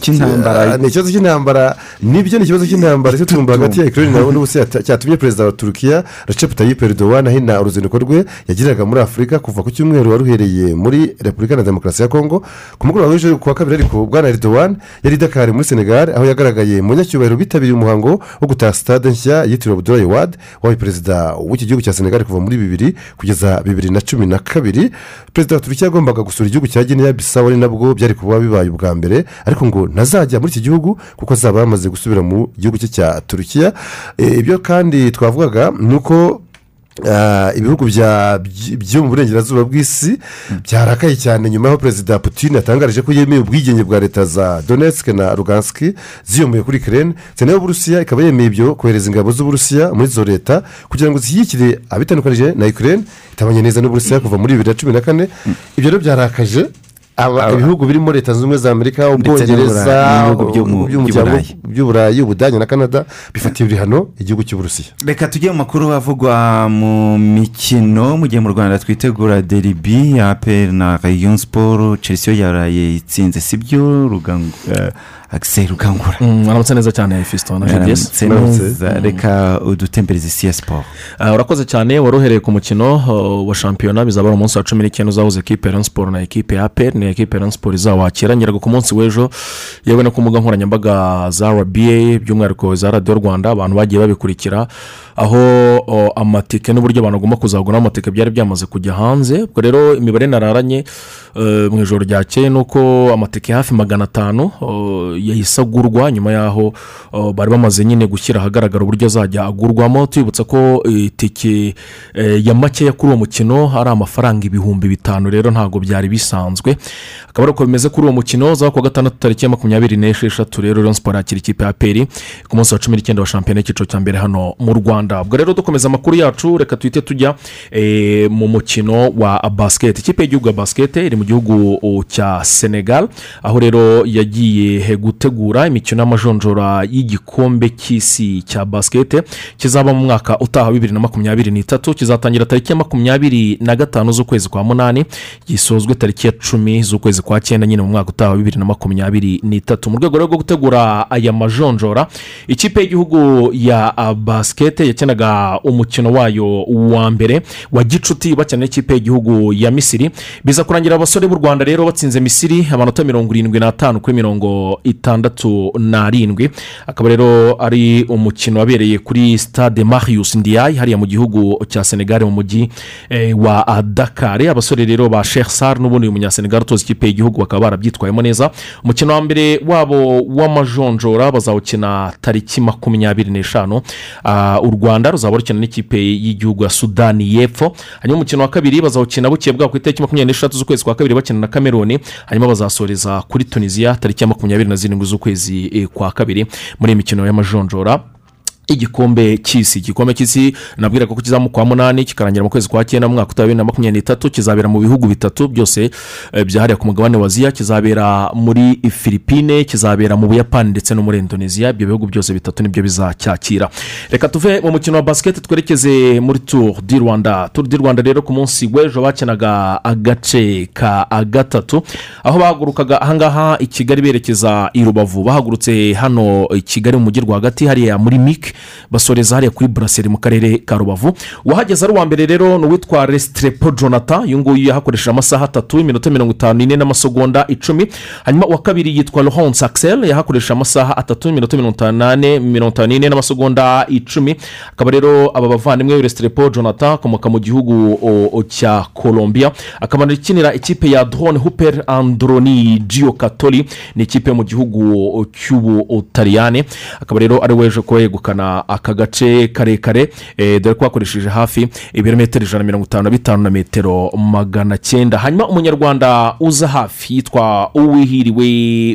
Cy'intambara. Ni ikibazo cy'intambara. Nibyo ni ikibazo cy'intambara. Cyo tumva hagati ya ukraine nawe n'uburusiya cya- cyatumye perezida wa turukiya recep tayyip erdogan ahina uruzinduko rwe yagiraga muri afurika kuva ku cyumweru waruhereye muri repubulika na demokarasi ya kongo ku mugoroba w'ejo ku wa kabiri ariko bwana erdogan yari i dakar muri senegal aho yagaragaye mu banyacyubahiro bitabiriye umuhango wo gutaha sitade nshya yitiriwe abudulayi wadi wabaye perezida w'iki gihugu cya senegal kuva muri bibiri kugeza bibiri na cumi na kabiri. Perezida wa turukiya yagombaga gusura igihugu cya guinea bisawu ari nabwo byari kuba bibaye ubwa mbere ariko ngo ntazajya muri iki gihugu kuko azaba yamaze gusubira mu gihugu cye cya turukiya. Eh, ibyo kandi twavugaga ni uko ibihugu bya- by- byo mu burengerazuba bw'isi byarakaye cyane nyuma y'aho perezida putin yatangarije ko yemeye ubwigenge bwa leta za donetsk na lugansk ziyomeye kuri kerene sena y'uburusiya ikaba yemeye ibyo kohereza ingabo z'uburusiya muri izo leta kugira ngo zishyigikire abitandukanije na ukraine. Itabanye neza n'uburusiya kuva muri bibiri na cumi na kane. Ibyo rero byarakaje. Ibihugu birimo leta zunze ubumwe za amerika ubwongereza n'ibihugu byo mu- by'umuryango by'Uburayi. ubudage na canada bifatiye ibihano igihugu cy'uburusiya. Reka tujye mu makuru avugwa mu mikino mu gihe mu rwanda twitegura deribi ya aperi na rayon siporo chelsea yaraye itsinze sibyo rugango akiseri rukangura aramutse neza cyane fisito na aramutse neza reka udutembereze isi ya siporo urakoze cyane wari uhereye ku mukino uh, wa shampiyona bizaba ari umunsi wa cumi n'icyenda uzahuza ekipe ya siporo na ekipe ya aperi ni ekipe ya siporo izawakira. Nyiraga ku munsi w'ejo yewe no ku mbuga nkoranyambaga za rba by'umwihariko za radiyo rwanda abantu bagiye babikurikira. Aho o, amatike n'uburyo abantu bagomba kuzagura amatike byari byamaze kujya hanze. Ubwo rero imibare nararanye mu ijoro ryakeye ni uko amatike hafi magana atanu o, yahise agurwa nyuma y'aho o, bari bamaze nyine gushyira ahagaragara uburyo azajya agurwamo. Tubibutsa ko eh, itike eh, ya makeya kuri uwo mukino ari amafaranga ibihumbi bitanu. Rero ntabwo byari bisanzwe. Akaba ari uko bimeze kuri uwo mukino za kuwa gatandatu tariki ya makumyabiri n'esheshatu. Rero rero siporo yakira ikipe ya peri ku munsi wa cumi n'icyenda wa shampiyona y'icyiciro cya mbere hano mu rwanda. Ubwo rero dukomeza amakuru yacu. Reka tuhite tujya eh, mu mukino wa basiketi ikipe y'igihugu ya basiketi iri mu gihugu uh, cya senegal. Aho rero yagiye gutegura imikino y'amajonjora y'igikombe cy'isi cya basiketi kizaba mu mwaka utaha bibiri na makumyabiri n'itatu kizatangira tariki ya makumyabiri na gatanu z'ukwezi kwa munani gisozwe tariki ya cumi z'ukwezi kwa cyenda nyine mu mwaka utaha wa bibiri na makumyabiri n'itatu. Mu rwego rwo gutegura aya majonjora ikipe y'igihugu ya basiketi yakinaga umukino wayo wa mbere wa gicuti bakina n'ikipe y'igihugu ya misiri. Biza kurangira abasore b'u rwanda rero batsinze misiri amanota mirongo irindwi n'atanu kuri mirongo itandatu n'arindwi. Akaba rero ari umukino wabereye kuri stade marius ndiaye hariya mu gihugu cya senegal mu mujyi eh, wa dakar. Abasore rero ba sheikh sar n'ubundi uyu munyasenegal utoza ikipe y'igihugu bakaba barabyitwayemo neza. Umukino wa mbere wabo w'amajonjora bazawukina tariki makumyabiri n'eshanu. Ah, u rwanda ruzaba rukina n'ikipe y'igihugu ya sudani y'epfo. Hanyuma umukino wa kabiri bazawukina buke bwabo ku itariki makumyabiri n'eshatu z'ukwezi kwa kabiri. Bakina na kameruni hanyuma bazasoreza kuri tunisiya tariki ya makumyabiri na zirindwi z'ukwezi eh, kwa kabiri. Muri iyi mikino y'amajonjora igikombe cy'isi. Igikombe cy'isi nabwira ko kizamu kwa munani kikarangira mu kwezi kwa cyenda mu mwaka utaha bibiri na makumyabiri n'itatu kizabera mu bihugu bitatu byose eh, byahariye ku mugabane wa aziya kizabera muri filipine kizabera mu buyapani ndetse no muri indonesia. Ibyo bihugu byose bitatu ni byo bizacyakira. Reka tuve mu mukino wa basiketi twerekeze muri tour di rwanda. Tour di rwanda rero ku munsi w'ejo bakinaga agace ka gatatu aho bahagurukaga ahangaha i kigali berekeza i rubavu. Bahagurutse hano i kigali mu mujyi rwagati hariya muri mike basoreza hariya kuri buraseri mu karere ka rubavu. Uwahageze ari uwa mbere rero ni uwitwa resiterepo jonathan. Uyu nguyu yahakoresheje amasaha atatu iminota mirongo itanu n'ine n'amasegonda icumi. Hanyuma uwa kabiri yitwa lohonse akisel yahakoresheje amasaha atatu iminota mirongo itanu mirongo itanu n'ine n'amasegonda icumi. Akaba rero aba bavandimwe resiterepo jonathan akomoka mu gihugu cya colombia. Akaba akinira ikipe ya drone huperi androni jiyo katori ni ikipe yo mu gihugu cy'ubutaliyane akaba rero ari weje kuba yegukana aka gace karekare eh, dore ko hakoresheje hafi ibirometero ijana na mirongo itanu na bitanu na metero magana cyenda. Hanyuma umunyarwanda uza hafi yitwa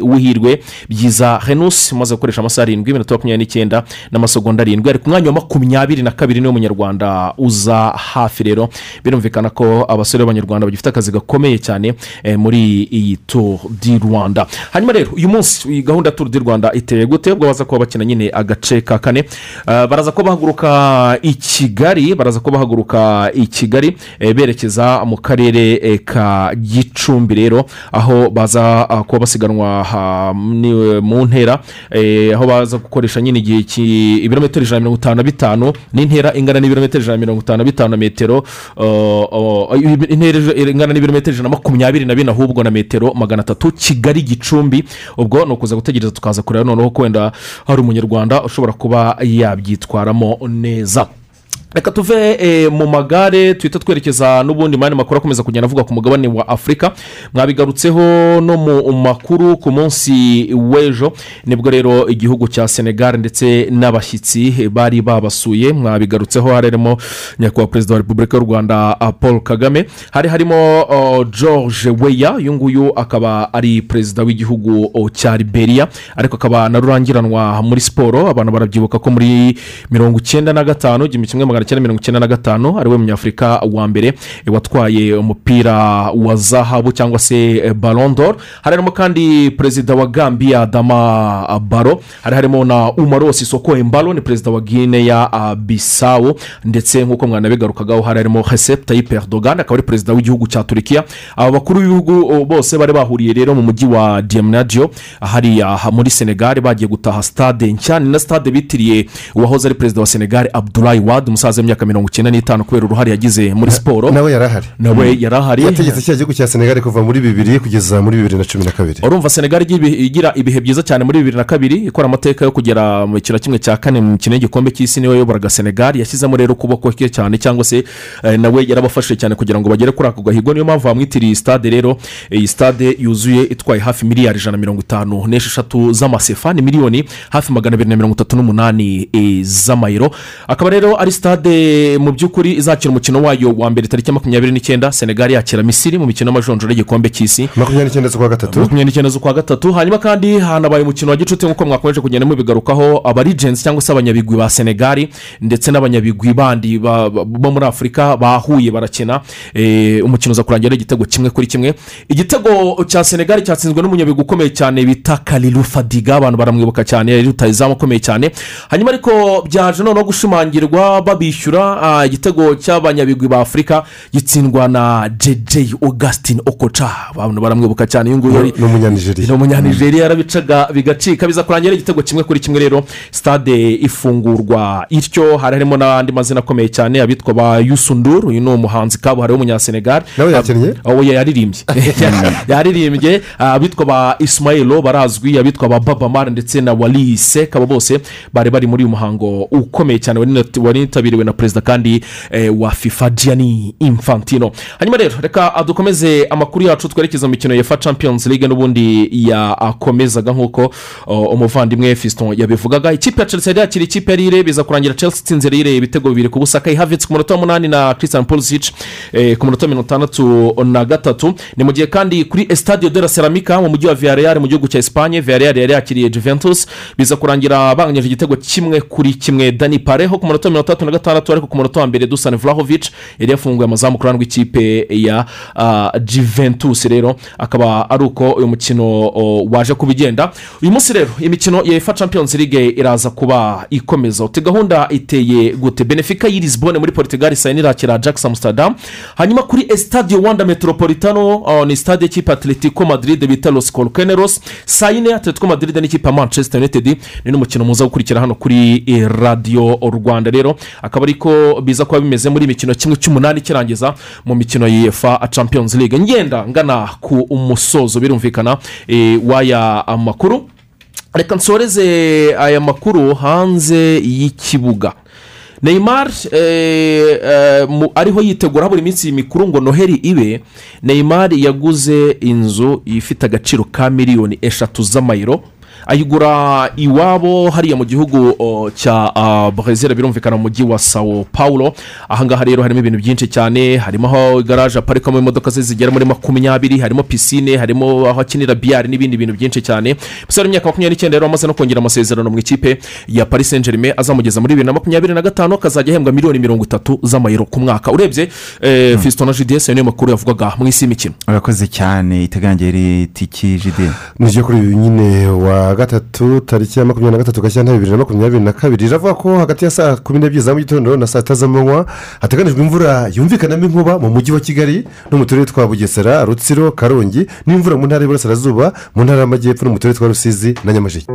uwihirwe byiza henusi umaze gukoresha amasaha arindwi iminota makumyabiri n'icyenda n'amasegonda arindwi ari ku mwanya wa makumyabiri na kabiri ni we munyarwanda uza hafi rero. Birumvikana ko abasore b'abanyarwanda bagifite akazi gakomeye cyane eh, muri iyi tour di rwanda. Hanyuma rero uyu munsi iyi gahunda tour di rwanda iteye gute? Ubwo baza kuba bakina nyine agace ka kane. Baraza ko bahaguruka i kigali baraza ko bahaguruka i kigali eh, berekeza mu karere eh, ka gicumbi rero aho baza kuba basiganwa mu ntera eh, aho baza gukoresha nyine igihe ibirometero ijana na mirongo itanu na bitanu n'intera ingana n'ibirometero ijana na mirongo itanu na bitanu na metero intera ingana n'ibirometero ijana na makumyabiri na bine ahubwo na metero magana atatu kigali gicumbi. Ubwo ni ukuza gutegereza tukaza kureba noneho ko wenda hari umunyarwanda ushobora kuba yabyitwaramo neza. Reka tuve eh, mu magare tuhita twerekeza n'ubundi mani makuru akomeza kugenda avuga ku mugabane wa afurika mwabigarutseho no mu makuru ku munsi w'ejo. Nibwo rero igihugu cya senegal ndetse n'abashyitsi bari babasuye mwabigarutseho harimo nyakubahwa perezida wa repubulika y'u rwanda ah, paul kagame. Hari harimo oh, george weya uyu nguyu akaba ari perezida w'igihugu oh, cya liberia. Ariko akaba na rurangiranwa muri siporo. Abantu barabyibuka ko muri mirongo icyenda na gatanu igihumbi kimwe magana magana cyenda mirongo icyenda na gatanu ari we munyafurika wa mbere watwaye umupira wa zahabu cyangwa se eh, Ballon d'Or. Hari harimo kandi perezida wa gambia dama baro hari harimo na umaro sisoko embalo ni perezida wa guinea ah, bisawu ndetse nk'uko mwanabigarukagaho hari harimo recep tayyip erdogan akaba ari perezida w'igihugu cya turikiya aba bakuru b'ibihugu bose bari bahuriye rero mu mujyi wa diamnadio hariya muri senegal bagiye gutaha stade nshya. Ni na stade bitiriye uwahoze ari perezida wa senegal abdulayi wad umusaza w'imyaka mirongo icyenda n'itanu kubera uruhare yagize muri siporo. nawe yari ahari nawe yari ahari yategetse cya gihugu cya senegali kuva muri bibiri kugeza muri bibiri na cumi na kabiri? Urumva senegali igira ibihe- byiza cyane muri bibiri na kabiri? Ikora amateka yo kugera mu kiro kimwe cya kane mu mikino y'igikombe cy'isi ni we wayoboraga senegali yashyizemo rero ukuboko ke cyane cyangwa se eh, nawe yarabafashije cyane kugira ngo bagere kuri ako gahigo. Niyo mpamvu bamwitiriye stade rero. Iyi stade yuzuye itwaye hafi miliyari ijana na mirongo itanu n'esheshatu z'amasefa. Ni miliyoni hafi magana abiri na mirongo itatu n'umunani eh, z'amayero. Akaba rero ari stade mu by'ukuri izakira umukino wayo wa mbere tariki ya makumyabiri n'icyenda senegali yakira misiri mu mikino y'amajonjora y'igikombe cy'isi. Makumyabiri n'icyenda z'ukwa gatatu. Makumyabiri n'icyenda z'ukwa gatatu. Hanyuma kandi hanabaye umukino wa gicuti nk'uko mwakomeje kugenda mubigarukaho abarigenzi cyangwa se abanyabigwi ba senegali ndetse n'abanyabigwi bandi ba- ba- bo muri afurika bahuye barakina Eh, umukino uza kurangira igitego kimwe kuri kimwe. Igitego cya senegali cyatsinzwe n'umunyabigwi ukomeye cyane bita kariru fadiga. Abantu baramwibuka cyane rutayizamu ukomeye cyane. Hanyuma ariko byaje noneho gushimangirwa babishyura ah, igitego cy'abanyabigwi ba afurika gitsindwa na jeje augustin okoca abantu baramwibuka cyane uyu nguyu yari ni umunyanigeriya ni umunyanigeriya yarabicaga bigacika. Biza kurangira igitego kimwe kuri kimwe rero stade ifungurwa. Ityo hari harimo n'andi mazina akomeye cyane abitwa ba yusunduru uyu ni umuhanzi kabuhariwe w'umunyasenegali nawe yakinnye aho yaririmbye. [laughs] [laughs] Yaririmbye abitwa ba isimayiro barazwi abitwa ba babamara ndetse na walise abo bose bari bari muri uyu muhango ukomeye cyane wari nat- witabiriwe na perezida kandi eh, wa fifa gianni infantino. Hanyuma rero reka dukomeze amakuru yacu twerekeza mu mikino ya fa champions league n'ubundi yakomezaga nk'uko oh, umuvandimwe fiston yabivugaga. Ikipe ya chelsea yari yakira ikipe yari ire biza kurangira chelsea itsinze rire ibitego bibiri ku busa. Kayihavitse ku munota munani na christian pulisic eh, ku munota mirongo itandatu na gatatu. Ni mu gihe kandi kuri estadio de la ceramica mu mujyi wa villarreal mu gihugu cya esipanye villarreal yari yakiriye juventus. Biza kurangira banganyije igitego kimwe kuri kimwe. Dani pareho ku munota mirongo itandatu na gatandatu ariko ku munota wa mbere dusan vlahovic yari yafunguye amazamu ku ruhande rw'ikipe ya ah, juventus. Rero akaba ari uko uyu mukino waje kuba igenda uyu munsi rero imikino ya efa champions league iraza kuba ikomeza. Uti gahunda iteye gute? Benefica y'i lisbonne muri portugal saa yine irakira jackson amsterdam. Hanyuma kuri estadio wanda metropolitano ni stade y'ikipe atletico madrid bita los colkeneros saa yine atletico madrid n'ikipe ya manchester united. Ni n'umukino muza gukurikira hano kuri eh, radio rwanda. Rero akaba ariko biza kuba bimeze muri mikino kimwe cy'umunani kirangiza mu mikino ya efa champions league. Ngenda ngana ku umusozo birumvikana eh, w'aya makuru reka nsoreze aya makuru hanze y'ikibuga. Neymar eh, eh, ariho yitegura buri minsi mikuru ngo noheli ibe neymar yaguze inzu ifite agaciro ka miliyoni eshatu z'amayero. Ayigura iwabo hariya mu gihugu cya brezil birumvikana mu mujyi wa sao paulo. Ahangaha rero harimo ibintu byinshi cyane. Harimo aho garaje aparikamo imodoka ze zigera muri makumyabiri harimo pisine harimo aho akinira biyari n'ibindi bintu byinshi cyane. Gusa imyaka makumyabiri n'icyenda rero amaze no kongera amasezerano mu ikipe ya paris saint germain azamugeza muri bibiri na makumyabiri na gatanu akazajya ahembwa miliyoni mirongo itatu z'amayero ku mwaka. Urebye eh, fiston na jds ayo niyo makuru yavugaga. Mu isi y'imikino urakoze cyane itegangira itiki jide nijya kuri uyu nyine wa gatatu tariki ya makumyabiri na gatatu gashyantare bibiri na makumyabiri na kabiri. Riravuga ko hagati ya saa kumi n'ebyiri za mu gitondo na saa tatu z'amanywa hateganijwe imvura yumvikanamo inkuba mu mujyi wa kigali no mu turere twa bugesera rutsiro karongi n'imvura mu ntara y'iburasirazuba mu ntara y'amajyepfo no mu turere twa rusizi na nyamasheke.